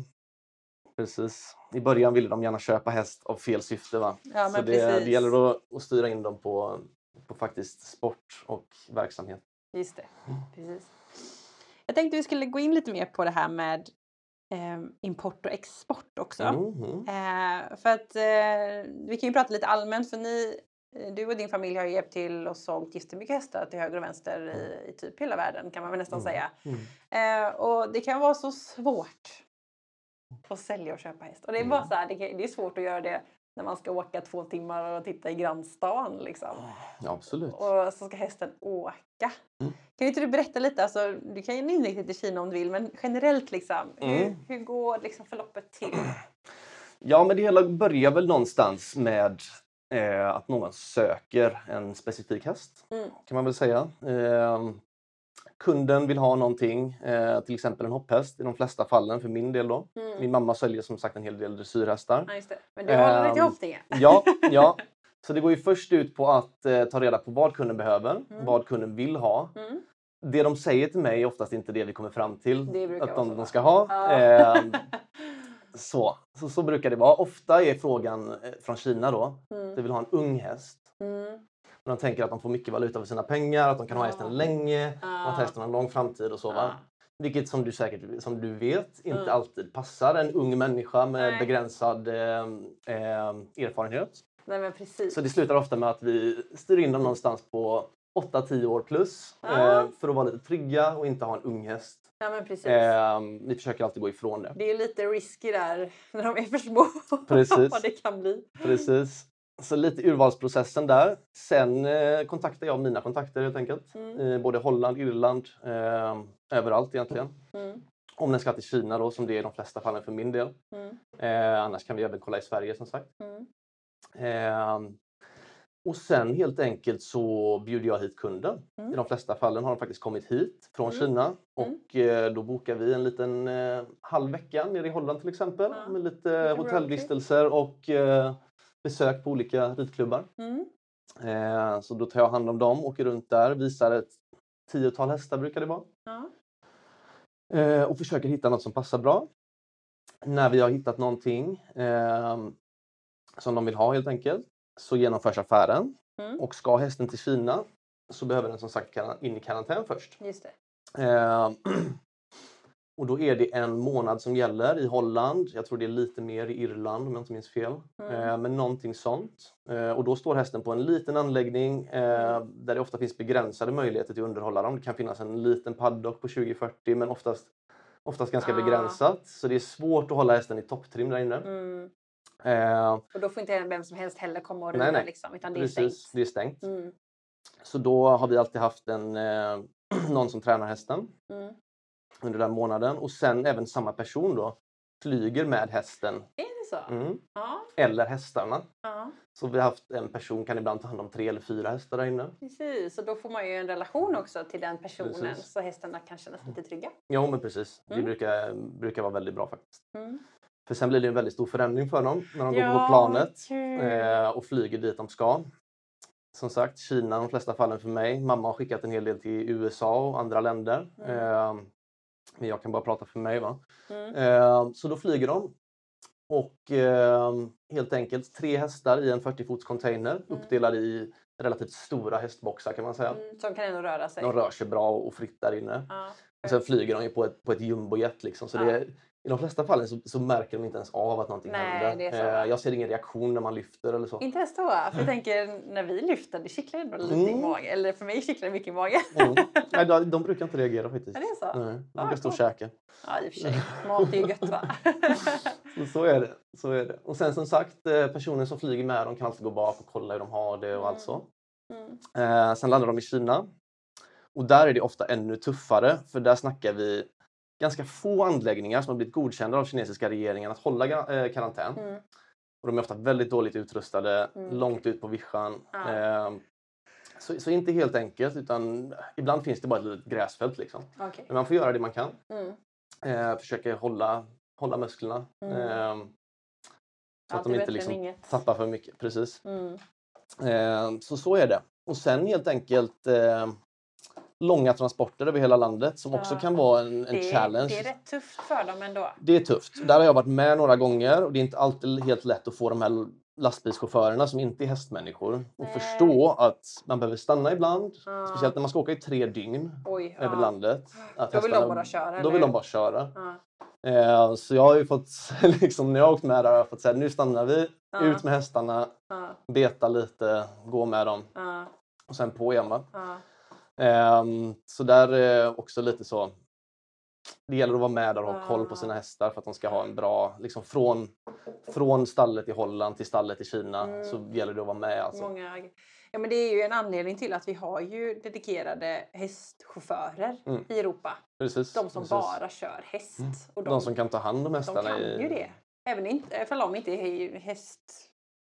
Precis. I början ville de gärna köpa häst av fel syfte. Va? Ja, Så det, det gäller att, att styra in dem på, på faktiskt sport och verksamhet. Just det. Precis. Jag tänkte vi skulle gå in lite mer på det här med eh, import och export också. Mhm. Eh, för att eh, vi kan ju prata lite allmänt för ni, eh, du och din familj har ju hjälpt till och sålt jättemycket hästar till höger och vänster i, i typ hela världen kan man väl nästan Mm. säga. Mm. Eh, och det kan vara så svårt att sälja och köpa häst. Och det är bara Mm. så här, det, det är svårt att göra det när man ska åka två timmar och titta i grannstan liksom. Ja, absolut. Och så ska hästen åka. Mm. Kan inte du berätta lite, alltså, du kan ju inrikta dig till Kina om du vill, men generellt liksom, hur, Mm. hur går liksom förloppet till? Ja, men det hela börjar väl någonstans med eh, att någon söker en specifik häst, Mm. kan man väl säga. Eh, kunden vill ha någonting, eh, till exempel en hopphäst i de flesta fallen för min del då. Mm. Min mamma säljer som sagt en hel del dressyrhästar. Ja. Men du håller dig till Ehm, hoppningen? Ja, ja. Så det går ju först ut på att eh, ta reda på vad kunden behöver, Mm. vad kunden vill ha. Mm. Det de säger till mig är oftast inte det vi kommer fram till att de, de ska ha. Ja. Ehm, så. Så, så brukar det vara. Ofta är frågan eh, från Kina då, Mm. de vill ha en ung häst. Mm. De tänker att de får mycket valuta för sina pengar, att de kan ha hästen länge, att hästen har en lång framtid och så. Va? Vilket som du säkert som du vet inte Mm. alltid passar en ung människa med Nej. begränsad eh, eh, erfarenhet. Nej. Så det slutar ofta med att vi styr in dem någonstans på 8-10 år plus eh, för att vara lite trygga och inte ha en ung häst. Ja. Eh, vi försöker alltid gå ifrån det. Det är lite risky där när de är för små. Precis. Vad det kan bli. Precis. Så lite urvalsprocessen där. Sen eh, kontaktar jag mina kontakter helt enkelt. Mm. I både Holland, Irland, eh, överallt egentligen. Mm. Om den ska till Kina då, som det är i de flesta fallen för min del. Mm. Eh, annars kan vi även kolla i Sverige som sagt. Mm. Eh, och sen helt enkelt så bjuder jag hit kunden. Mm. I de flesta fallen har de faktiskt kommit hit från Mm. Kina och eh, då bokar vi en liten eh, halv vecka nere i Holland till exempel med lite hotellvistelser och eh, besök på olika ridklubbar. Mm. Eh, så då tar jag hand om dem, åker runt där, visar ett tiotal hästar brukar det vara. Ja. Eh, och försöker hitta något som passar bra. När vi har hittat någonting eh, som de vill ha helt enkelt så genomförs affären. Mm. Och ska hästen till Kina så behöver den som sagt in i karantän först. Just det. Och då är det en månad som gäller i Holland. Jag tror det är lite mer i Irland om jag inte minns fel. Mm. Eh, men någonting sånt. Eh, och då står hästen på en liten anläggning eh, där det ofta finns begränsade möjligheter till att underhålla dem. Det kan finnas en liten paddock på 20-40 men oftast, oftast ganska Ah. begränsat. Så det är svårt att hålla hästen i topptrim där inne. Mm. Och då får inte vem som helst heller komma och nej. liksom, utan det är precis, stängt. det är stängt. Mm. Så då har vi alltid haft en, någon som tränar hästen. Mm. Under den månaden och sen även samma person då flyger med hästen Är det så? mm. Ja. eller hästarna. ja, Så vi har haft en person kan ibland ta hand om tre eller fyra hästar där inne. precis. Och då får man ju en relation också till den personen Precis. så hästarna kan känna sig lite trygga. Ja men precis, Mm. det brukar, brukar vara väldigt bra faktiskt. Mm. För sen blir det en väldigt stor förändring för dem när de går Ja, på planet eh, och flyger dit de ska. Som sagt, Kina i de flesta fallen för mig. Mamma har skickat en hel del till USA och andra länder. Mm. Eh, men jag kan bara prata för mig. va. Mm. Eh, Så då flyger de. Och eh, helt enkelt tre hästar i en 40 fots container uppdelade i relativt stora hästboxar kan man säga. Mm. Som kan ändå röra sig. De rör sig bra och fritt där inne. Ja. Och sen flyger de ju på ett, på ett jumbojet liksom. Så Ja. det, i de flesta fallen så, så märker de inte ens av att någonting Nej, händer. Eh, jag ser ingen reaktion när man lyfter eller så. Inte ens då? För jag tänker när vi lyfter, det kittlar ändå lite i Mm. magen. Eller för mig kittlar det mycket i magen. Mm. Nej, de, de brukar inte reagera faktiskt. Är det så? Nej, de Ah, brukar stå och käka. Ja, i och för sig. Mat är ju gött va? Så, så, är det, så är det. Och sen som sagt, eh, personen som flyger med dem kan alltid gå bak och kolla hur de har det och allt så. Mm. Eh, sen landar de i Kina. Och där är det ofta ännu tuffare för där snackar vi ganska få anläggningar som har blivit godkända av kinesiska regeringen att hålla eh, karantän. Mm. Och de är ofta väldigt dåligt utrustade, Mm. långt ut på vischan. Ja. Eh, så, så inte helt enkelt utan ibland finns det bara ett litet gräsfält liksom. Okej. Men man får göra det man kan. Mm. Eh, försöka hålla, hålla musklerna. Eh, så att de inte liksom tappar för mycket. Precis. Mm. Eh, så så är det. Och sen helt enkelt eh, långa transporter över hela landet som också kan vara en, en Det, challenge. det är rätt tufft för dem ändå. Det är tufft. Där har jag varit med några gånger och det är inte alltid helt lätt att få de här lastbilschaufförerna som inte är hästmänniskor att Nej. förstå att man behöver stanna ibland. Ja. Speciellt när man ska åka i tre dygn Ej, över ja. landet. Att Då vill de hästarna- bara köra, Då eller vill de bara köra. Ja. Eh, så jag har ju fått, liksom, när jag har åkt med där har jag fått säga nu stannar vi, ut med hästarna, beta lite, gå med dem och sen på igen. Ehm, så där är också lite så. Det gäller att vara med där och ha koll på sina Ah. hästar för att de ska ha en bra, liksom från, från stallet i Holland till stallet i Kina Mm. så gäller det att vara med. Alltså. Många... Ja, men det är ju en anledning till att vi har ju dedikerade hästchaufförer Mm. i Europa. Precis, De som precis. bara kör häst. Mm. Och De som kan ta hand om de hästarna. kan i... ju det. Även ifall de inte är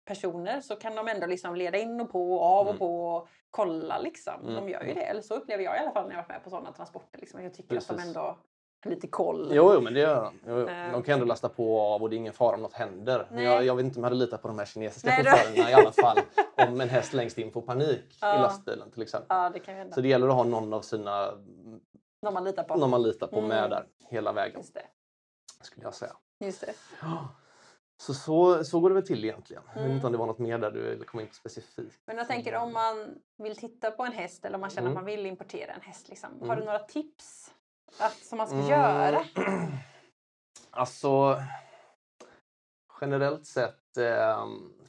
hästpersoner så kan de ändå liksom leda in och på och av och Mm. på och kolla liksom. Mm, De gör ju mm. det. Eller så upplever jag i alla fall när jag varit med på sådana transporter. Liksom. Jag tycker att de Precis. ändå har lite koll. Jo, jo, men det gör de. Jo, jo. De kan ändå lasta på och av och det är ingen fara om något händer. Men Nej. jag, jag vet inte om jag hade litat på de här kinesiska chaufförerna i alla fall. Om en häst längst in får panik Ja. i lastbilen till exempel. Ja, det kan hända. Så det gäller att ha någon av sina, Någon man litar på. någon man litar på Mm. med där hela vägen. Just det. Skulle jag säga. Just det. Så, så, så går det väl till egentligen. Jag vet Mm. inte om det var något mer där du komma in på specifikt. Men jag tänker om man vill titta på en häst eller om man känner Mm. att man vill importera en häst. Liksom. Har Mm. du några tips att, som man ska Mm. göra? Alltså, generellt sett, eh,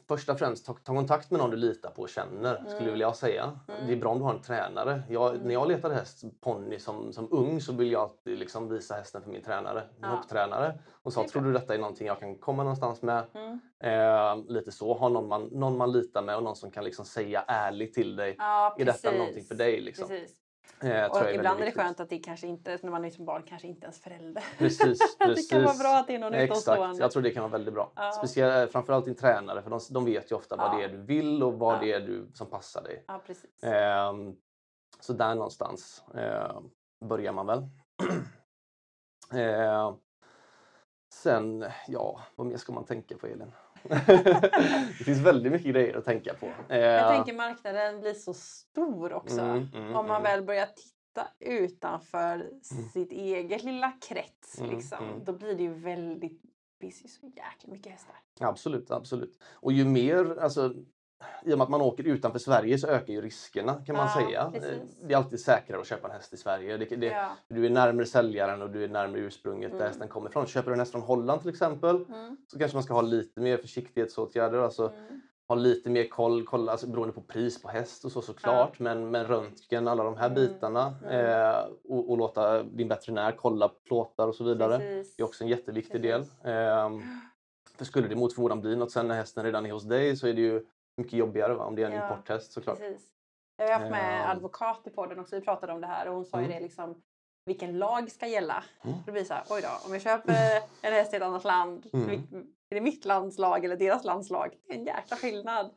först och främst ta, ta kontakt med någon du litar på och känner, skulle Mm. vilja säga. Mm. Det är bra om du har en tränare. Jag, Mm. När jag letade häst, ponny som, som ung, så ville jag alltid liksom visa hästen för min tränare, min Ja. hopptränare. Och sa, tror du detta är någonting jag kan komma någonstans med? Mm. Eh, lite så, ha någon man, någon man litar med och någon som kan liksom säga ärligt till dig. Ja, Är detta någonting för dig? Liksom? Precis. Eh, Och ibland är det skönt att det kanske inte, när man är som barn, kanske inte ens förälder. Precis, precis. det kan vara bra att det är någon utomstående. jag tror det kan vara väldigt bra. Ja. Speciellt, framförallt din tränare för de, de vet ju ofta vad Ja. det är du vill och vad Ja. det är du, som passar dig. Ja, precis. Ehm, så där någonstans eh, börjar man väl. Ehm, sen, ja, vad mer ska man tänka på Elin? det finns väldigt mycket grejer att tänka på. Jag Ehm, tänker marknaden blir så stor också. mm, mm, Om man mm. väl börjar titta utanför sitt eget lilla krets. Mm, liksom, mm. Då blir det ju väldigt... Det finns ju så jäkla mycket hästar. Absolut, absolut. Och ju mer, alltså, i och med att man åker utanför Sverige så ökar ju riskerna kan man Ja, säga. precis. Eh, Det är alltid säkrare att köpa en häst i Sverige. Det, det, Ja. Du är närmare säljaren och du är närmare ursprunget Mm. där hästen kommer ifrån. Köper du en häst från Holland till exempel Mm. så kanske man ska ha lite mer försiktighetsåtgärder. Alltså Mm. ha lite mer koll, kolla, alltså, beroende på pris på häst och så såklart. Men, men röntgen, alla de här Mm. bitarna Mm. eh, och, och låta din veterinär kolla plåtar och så vidare. Precis. Det är också en jätteviktig Precis. del. Ehm, för skulle det mot förmodan bli något sen när hästen redan är hos dig så är det ju mycket jobbigare va? om det är en Ja, importhäst såklart. Precis. Jag har haft med Ehm. advokat i podden också. Vi pratade om det här och hon sa ju Mm. det liksom vilken lag ska gälla. Mm. Det blir så här, oj då, om jag köper en häst i ett annat land, Mm. är det mitt lands lag eller deras lands lag? Det är en jäkla skillnad.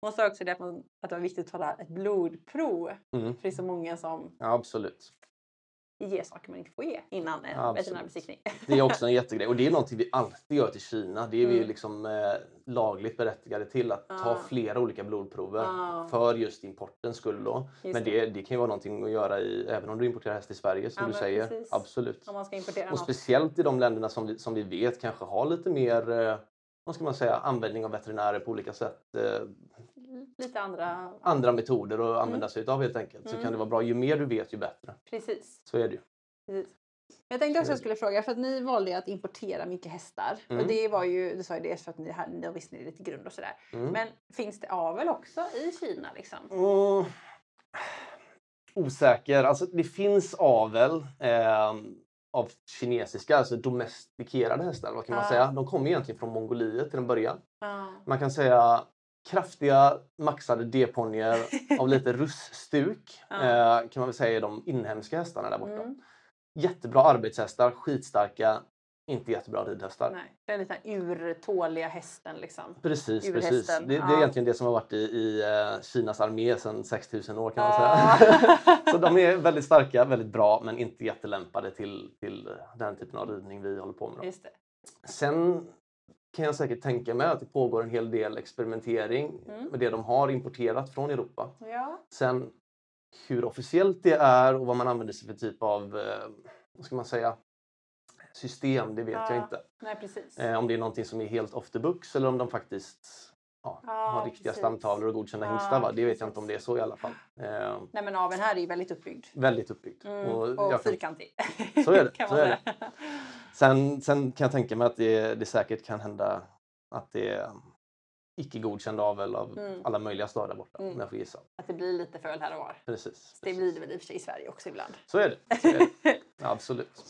Hon sa också det att, man, att det var viktigt att ta ett blodprov. Mm. För det är så många som Ja, absolut. Ger saker man inte får ge innan en Absolut. veterinärbesiktning. Det är också en jättegrej och det är någonting vi alltid gör till Kina. Det är vi Mm. liksom eh, lagligt berättigade till att ta Ah. flera olika blodprover Ah. för just importens skull. Då. Just Men det, det kan ju vara någonting att göra i, även om du importerar häst i Sverige som Ja, du säger. precis. Absolut. Om man ska importera Och något. speciellt i de länderna som vi, som vi vet kanske har lite mer eh, vad ska man säga, användning av veterinärer på olika sätt. Eh, Lite andra... andra metoder att använda sig utav helt enkelt. Så Mm. kan det vara bra. Ju mer du vet ju bättre. Precis. Så är det ju. Precis. Jag tänkte också Så jag skulle fråga, för att ni valde att importera mycket hästar. Mm. Och det var ju, du sa ju det för att ni, här, ni visste ni lite grund och sådär. Mm. Men finns det avel också i Kina liksom? Mm. Osäker. Alltså det finns avel eh, av kinesiska, alltså domestikerade hästar. Vad kan man säga? De kommer egentligen från Mongoliet till en början. Ja. Man kan säga kraftiga maxade D-ponnyer av lite russtuk. Ja. Eh, kan man väl säga är de inhemska hästarna där borta. Mm. Jättebra arbetshästar, skitstarka, inte jättebra ridhästar. Nej, den lite urtåliga hästen liksom. Precis, Urhästen, precis. Det, det är ja. egentligen det som har varit i, i eh, Kinas armé sedan 6000 år kan man Ja. säga. Så de är väldigt starka, väldigt bra men inte jättelämpade till, till den typen av ridning vi håller på med. Då. Sen kan jag säkert tänka mig att det pågår en hel del experimentering Mm. med det de har importerat från Europa. Ja. Sen hur officiellt det är och vad man använder sig för typ av eh, vad ska man säga, system, det vet Ja. jag inte. Nej, precis. Eh, om det är någonting som är helt off the books eller om de faktiskt ja, Ja, har riktiga precis. stamtavlor och godkända Ja, hingstar. Va? Det vet jag inte om det är så i alla fall. Eh, Nej, men aveln här är ju väldigt uppbyggd. väldigt uppbyggt. Mm. Och Och, kan- fyrkantig. Så är det, kan så är det. Sen, sen kan jag tänka mig att det, det säkert kan hända att det är icke godkänd avel av Mm. alla möjliga slag där borta, Mm. om jag får gissa. Att det blir lite föl här och var. Precis. Det precis. blir det väl i och för sig i Sverige också ibland. Så är det. Så är det. Absolut.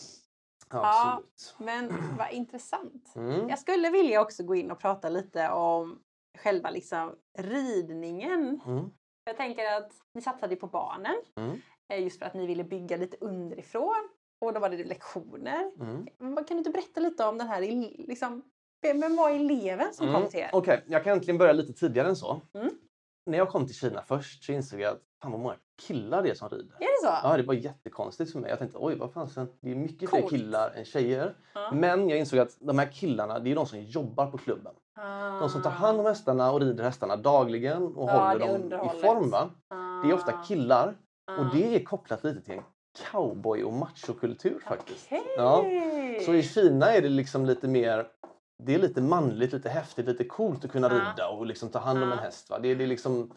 Absolut. Men vad intressant. Mm. Jag skulle vilja också gå in och prata lite om själva liksom ridningen. Mm. Jag tänker att ni satsade på barnen Mm. eh, just för att ni ville bygga lite underifrån. Och då var det lektioner. Mm. Vad- Kan du inte berätta lite om den här, liksom, vem var eleven som Mm. kom till er? Okej, jag kan egentligen börja lite tidigare än så. Mm. När jag kom till Kina först så insåg jag att fan vad många killar det är som rider. Är det så? Ja, det var jättekonstigt för mig. Jag tänkte oj, vad fan, det är mycket fler Coolt. killar än tjejer. Ja. Men jag insåg att de här killarna, det är de som jobbar på klubben. De som tar hand om hästarna och rider hästarna dagligen och Ah. Ja, håller dem i form. Va? Det är ofta Ah. killar och Ah. det är kopplat lite till en cowboy och machokultur faktiskt. Okej. Ja. Så i Kina är det liksom lite mer det är lite manligt, lite häftigt, lite coolt att kunna rida och liksom ta hand om en häst. Va? Det, det är liksom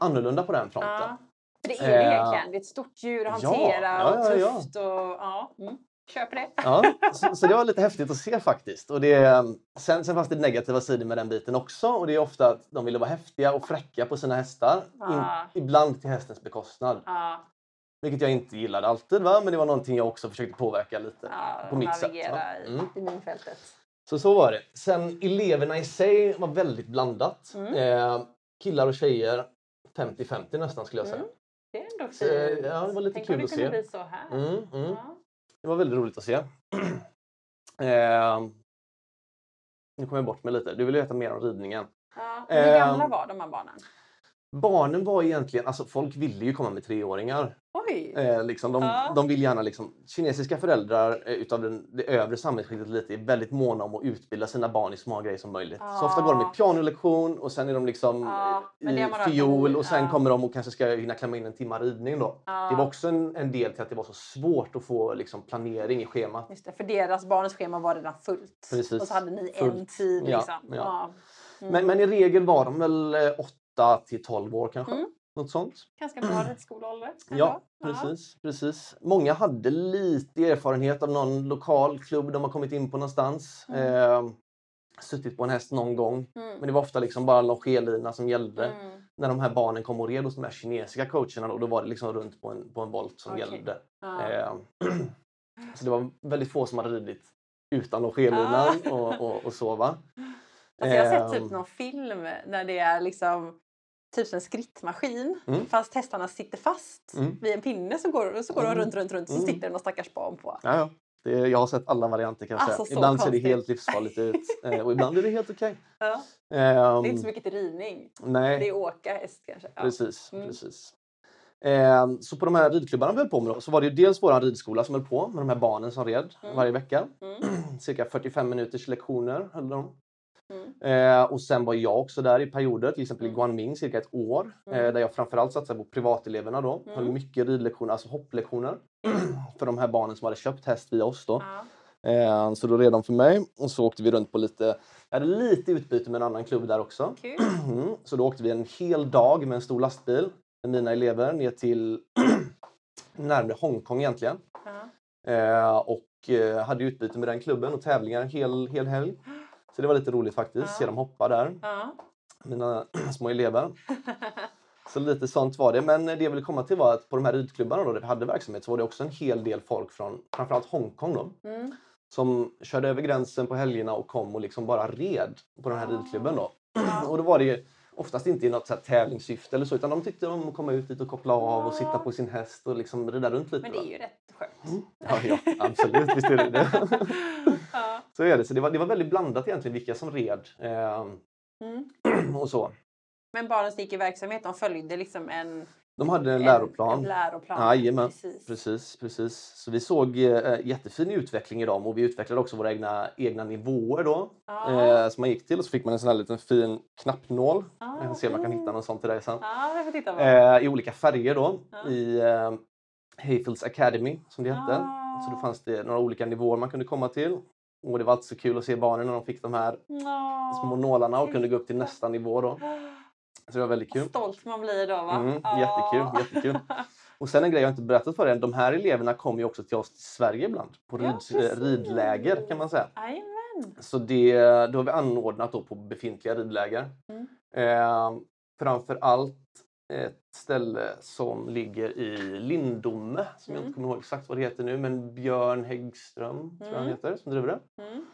annorlunda på den fronten. Ja. För det är det Eh, egentligen. Det är ett stort djur att hantera ja, och tufft. Och, ja. Mm. Köper det. Ja, så, så det var lite häftigt att se faktiskt. Och det, sen, sen fanns det negativa sidor med den biten också. Och det är ofta att de ville vara häftiga och fräcka på sina hästar. Ah. In, ibland till hästens bekostnad. Ja, Vilket jag inte gillade alltid. Va? Men det var någonting jag också försökte påverka lite. ja, på mitt sätt. Mm. i minfältet. Så så var det. Sen eleverna i sig var väldigt blandat. Mm. Eh, killar och tjejer 50-50 nästan skulle jag säga. Mm. Det är ändå Så, fint. ja, det var lite Tänk kul det att se. bli så här. Mm, mm. Ja. Det var väldigt roligt att se. eh, nu kommer jag bort mig lite. Du vill veta mer om ridningen. Ja. Hur Ehm. gamla var de här barnen? Barnen var egentligen, alltså folk ville ju komma med treåringar. Oj! Eh, liksom, de, Ja. de vill gärna liksom, kinesiska föräldrar eh, utav den, det övre samhällsskiktet lite är väldigt måna om att utbilda sina barn i så många grejer som möjligt. Så ofta går de i Ja. pianolektion och sen är de liksom Ja, det eh, i fiol och sen Ja. kommer de och kanske ska hinna klämma in en timma ridning då. Ja. Det var också en, en del till att det var så svårt att få liksom, planering i schemat. Just det, för deras barns schema var redan fullt. Precis. Och så hade ni en Fullt. tid Ja, liksom. ja. Mm. Men, men i regel var de väl 8 till 12 år kanske. Mm. Något sånt. Ganska bra ridskoleålder. Ja, ändå. precis, precis. Många hade lite erfarenhet av någon lokal klubb de har kommit in på någonstans. Eh, suttit på en häst någon gång. Mm. Men det var ofta liksom bara longerlina som gällde. Mm. När de här barnen kom och red hos de här kinesiska coacherna då, då var det liksom runt på en, på en volt som Okej. gällde. Ja. Eh, så det var väldigt få som hade ridit utan longerlinan och, och, och så va. Alltså jag har sett typ Ehm. någon film när det är liksom typ som en skrittmaskin Mm. fast hästarna sitter fast Mm. vid en pinne så går, så går de Mm. runt, runt, runt så Mm. sitter det någon stackars barn på. Ja, ja. Det, jag har sett alla varianter kan jag Alltså, säga. Ibland ser det konstigt. helt livsfarligt ut eh, och ibland är det helt okej. Ja. Ehm, Det är inte så mycket till ridning. Nej, Det är åka häst kanske. Ja. precis. Mm. precis. Ehm, så på de här ridklubbarna vi höll på med då, så var det ju dels vår ridskola som höll på med de här barnen som red Mm. varje vecka. Cirka 45 minuters lektioner höll de. Mm. Eh, och sen var jag också där i perioder, till exempel i Mm. Guanming cirka ett år. Mm. Eh, där jag framförallt satsade på privateleverna då. Mm. Höll mycket ridlektioner, alltså hopplektioner. för de här barnen som hade köpt häst via oss då. Ja. Eh, så då red de för mig och så åkte vi runt på lite, jag hade lite utbyte med en annan klubb där också. Kul. Mm. Så då åkte vi en hel dag med en stor lastbil med mina elever ner till närmare Hongkong egentligen. Ja. Eh, och eh, hade utbyte med den klubben och tävlingar en hel, hel helg. Så det var lite roligt faktiskt, Ja. se dem hoppa där, Ja. mina små elever. Så lite sånt var det. Men det jag ville komma till var att på de här ridklubbarna då, där vi hade verksamhet så var det också en hel del folk från framförallt Hongkong då. Mm. Som körde över gränsen på helgerna och kom och liksom bara red på den här Ah. ridklubben då. Och då var det oftast inte i något så tävlingssyfte eller så utan de tyckte om att komma ut dit och koppla av och sitta på sin häst och liksom rida runt lite. Men det är ju rätt skönt. Ja, ja, absolut, visst är det det. Ja. Så är det. Så det var, det var väldigt blandat egentligen vilka som red eh, Mm. och så. Men barnen som gick i verksamhet, de följde liksom en, De hade en en, läroplan. en läroplan. Jajamän, Precis. precis, precis. Så vi såg eh, jättefin utveckling i dem och vi utvecklade också våra egna, egna nivåer då. Ja. Eh, som man gick till och så fick man en sån här liten fin knappnål. Ah, Jag kan se om jag kan hitta någon sån till dig sen. Får titta på. Eh, I olika färger då. Ja. I eh, Hayfields Academy som det hette. Ah. Så då fanns det några olika nivåer man kunde komma till. Och det var alltid så kul att se barnen när de fick de här Åh, små nålarna och kunde gå upp till nästa nivå då. Så det var väldigt kul. Vad stolt man blir då va? Mm, jättekul, jättekul. Och sen en grej jag inte berättat för er, de här eleverna kom ju också till oss till Sverige ibland. På rid, ridläger kan man säga. Jajamän. Så det, då har vi anordnat då på befintliga ridläger. Mm. Eh, framför allt ett ställe som ligger i Lindome, som jag Mm. inte kommer ihåg exakt vad det heter nu, men Björn Häggström tror jag han Mm. heter, som driver det. Mm.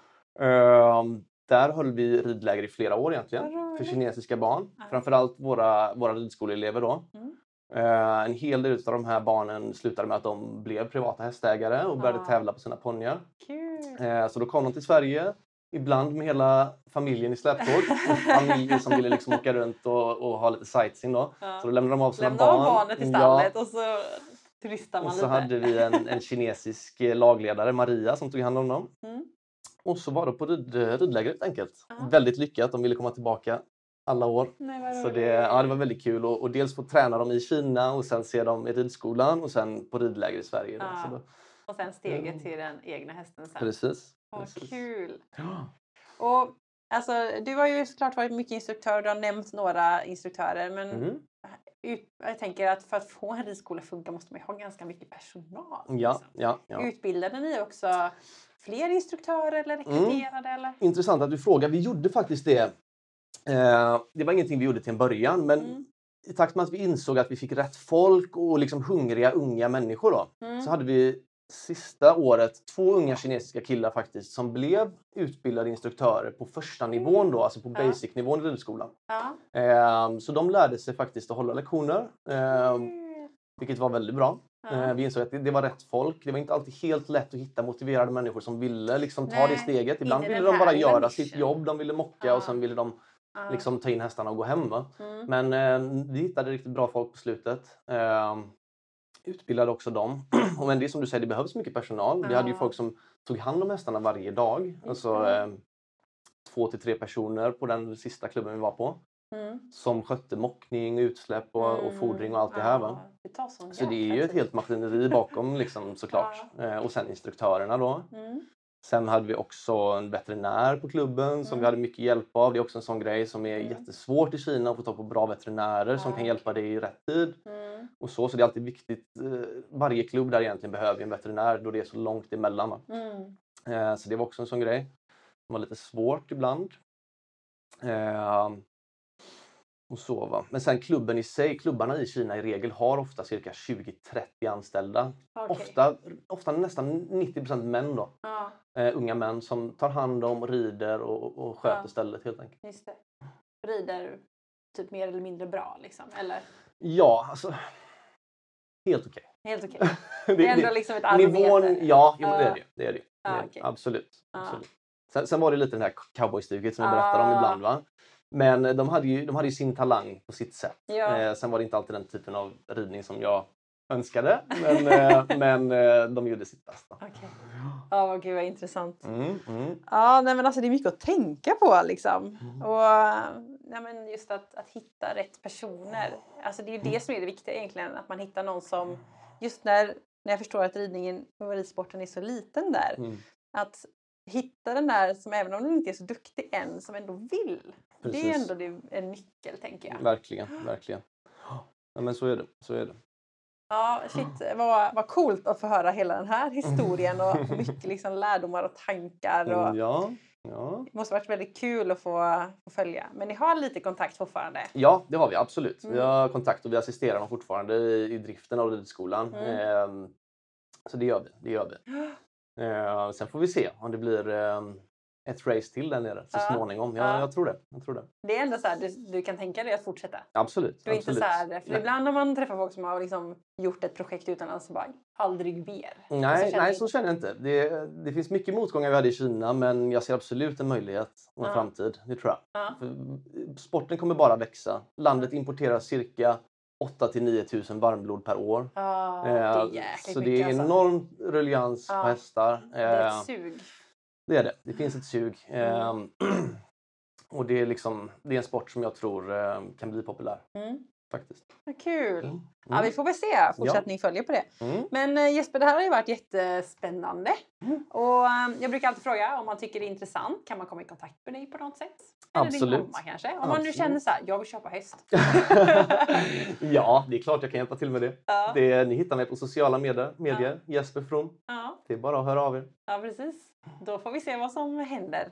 Ehm, där höll vi ridläger i flera år egentligen för kinesiska barn. Ja. Framförallt våra, våra ridskoleelever då. Mm. Eh, en hel del av de här barnen slutade med att de blev privata hästägare och började Ah. tävla på sina ponnyar. Kul! Eh, så då kom de till Sverige, ibland med hela familjen i släptåg. En familj som ville liksom åka runt och, och ha lite sightseeing då. Ja. Så då lämnade de av sina Lämna barn. barnet i stallet och så turistar man Och så lite. hade vi en, en kinesisk lagledare, Maria, som tog hand om dem. Mm. Och så var det på rid, ridlägret helt enkelt. Ja. Väldigt lyckat, de ville komma tillbaka alla år. Nej, Så det, ja, det var väldigt kul och, och dels få träna dem i Kina och sen se dem i ridskolan och sen på ridläger i Sverige. Ja. Då, Och sen steget Ja. till den egna hästen sen. precis. Precis. kul! Ja. Och alltså, du har ju såklart varit mycket instruktör, du har nämnt några instruktörer men Mm. ut, jag tänker att för att få en ridskola att funka måste man ju ha ganska mycket personal. Ja, liksom. ja, ja. Utbildade ni också fler instruktörer eller rekryterade? Eller? Intressant att du frågar. Vi gjorde faktiskt det. Eh, det var ingenting vi gjorde till en början men Mm. i takt med att vi insåg att vi fick rätt folk och liksom hungriga unga människor då, Mm. så hade vi sista året två unga kinesiska killar faktiskt som blev utbildade instruktörer på första nivån då, alltså på Ja. basic-nivån i ridskolan. Ja. Ehm, så de lärde sig faktiskt att hålla lektioner, Kul. vilket var väldigt bra. Ja. Ehm, vi insåg att det, var rätt folk. Det var inte alltid helt lätt att hitta motiverade människor som ville liksom ta Nej, det steget. Ibland ville de bara göra sitt nischen. jobb, de ville mocka Ja. och sen ville de Ja. liksom ta in hästarna och gå hem. Mm. Men eh, vi hittade riktigt bra folk på slutet. Eh, utbildade också dem. och men det är som du säger, det behövs mycket personal. Vi hade ju Ja. folk som tog hand om hästarna varje dag. Alltså eh, två till tre personer på den sista klubben vi var på. Mm. Som skötte mockning, utsläpp och, och fodring och allt det här. Va? Det Så det är ju ett helt maskineri bakom liksom, såklart. Eh, och sen instruktörerna då. Mm. Sen hade vi också en veterinär på klubben som Mm. vi hade mycket hjälp av. Det är också en sån grej som är Mm. jättesvårt i Kina att få tag på bra veterinärer som kan hjälpa dig i rätt tid. Mm. Och så, så det är alltid viktigt. eh, Varje klubb där egentligen behöver en veterinär då det är så långt emellan. va. Mm. Eh, Så det var också en sån grej. Det var lite svårt ibland. Och så va. Men sen klubben i sig, klubbarna i Kina i regel har ofta cirka 20-30 anställda. Okej. Ofta, ofta nästan 90% män då. Ja, Eh, unga män som tar hand om, rider och, och sköter Ja. stället helt enkelt. just det. Rider typ mer eller mindre bra liksom, eller? Ja, alltså. Helt okej. Helt okej. Det- Det är ändå liksom ett arbete. Nivån, ja, jo, men det är det. det, är det. det. okej. Absolut. Absolut. Sen, sen var det lite det här cowboystuket som vi berättade om Ah. ibland. Va? Men eh, de hade, ju, de hade ju sin talang på sitt sätt. Ja. Eh, sen var det inte alltid den typen av ridning som jag önskade. Men, eh, men eh, de gjorde sitt bästa. Ja, vad gud vad intressant. Mm, mm. Ja, nej, men alltså det är mycket att tänka på liksom. Mm. Och nej, men just att, att hitta rätt personer. Alltså det är det som är det viktiga egentligen. Att man hittar någon som, just när, när jag förstår att ridningen och ridsporten är så liten där. Mm. Att hitta den där som även om den inte är så duktig än, som ändå vill. Det är Precis. ändå det, en nyckel tänker jag. Verkligen, verkligen. Ja, men så är det. Så är det. Ja, shit vad, vad coolt att få höra hela den här historien och mycket liksom lärdomar och tankar. Och, ja, ja. Det måste varit väldigt kul att få, få följa. Men ni har lite kontakt fortfarande? Ja, det har vi absolut. Vi Mm. har kontakt och vi assisterar dem fortfarande i, i driften av ridskolan. Mm. Ehm, så det gör vi. Det gör vi. Ehm, sen får vi se om det blir ehm, ett race till där nere så Ja. småningom. Ja, Ja. Jag tror det. Jag tror det. Det är ändå så här, du, du kan tänka dig att fortsätta? Absolut. Du är inte absolut. så här, för Nej. ibland när man träffar folk som har liksom gjort ett projekt utomlands så bara aldrig mer. Nej, känner nej jag så inte. känner jag inte. Det, det finns mycket motgångar vi hade i Kina men jag ser absolut en möjlighet och en Ja. framtid. Det tror jag. Sporten kommer bara växa. Landet importerar cirka 8 till 9 000 varmblod per år. Ja, det Eh, så det mycket är alltså. enorm ruljans Ja. på hästar. Det är Eh, ett sug. Det är det. Det finns ett sug. Ehm, och det är, liksom, det är en sport som jag tror eh, kan bli populär. Mm. Faktiskt. Kul! Mm. Ja, vi får väl se fortsättning följer på det. Mm. Men eh, Jesper, det här har ju varit jättespännande. Mm. Och eh, jag brukar alltid fråga om man tycker det är intressant, kan man komma i kontakt med dig på något sätt? Eller din Absolut. mamma kanske? Om man nu Absolut. känner så här, jag vill köpa häst. ja, det är klart jag kan hjälpa till med det. Ja, det ni hittar mig på sociala medier, medier Jesper From. ja, Det är bara att höra av er. ja, precis. Då får vi se vad som händer.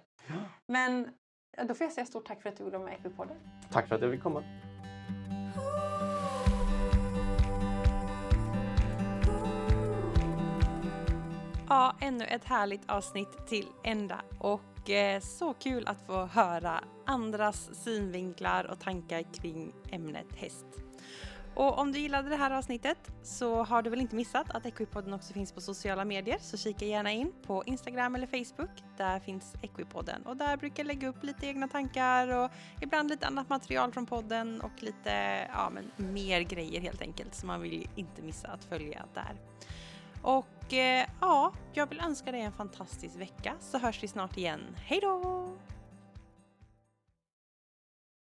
Men ja, då får jag säga stort tack för att du ville vara med i Equipodden. Tack för att jag fick komma. Ja, ännu ett härligt avsnitt till ända och eh, så kul att få höra andras synvinklar och tankar kring ämnet häst. Och om du gillade det här avsnittet så har du väl inte missat att Equipodden också finns på sociala medier så kika gärna in på Instagram eller Facebook. Där finns Equipodden och där brukar jag lägga upp lite egna tankar och ibland lite annat material från podden och lite ja, men mer grejer helt enkelt så man vill inte missa att följa där. Och eh, ja, jag vill önska dig en fantastisk vecka så hörs vi snart igen. Hej då!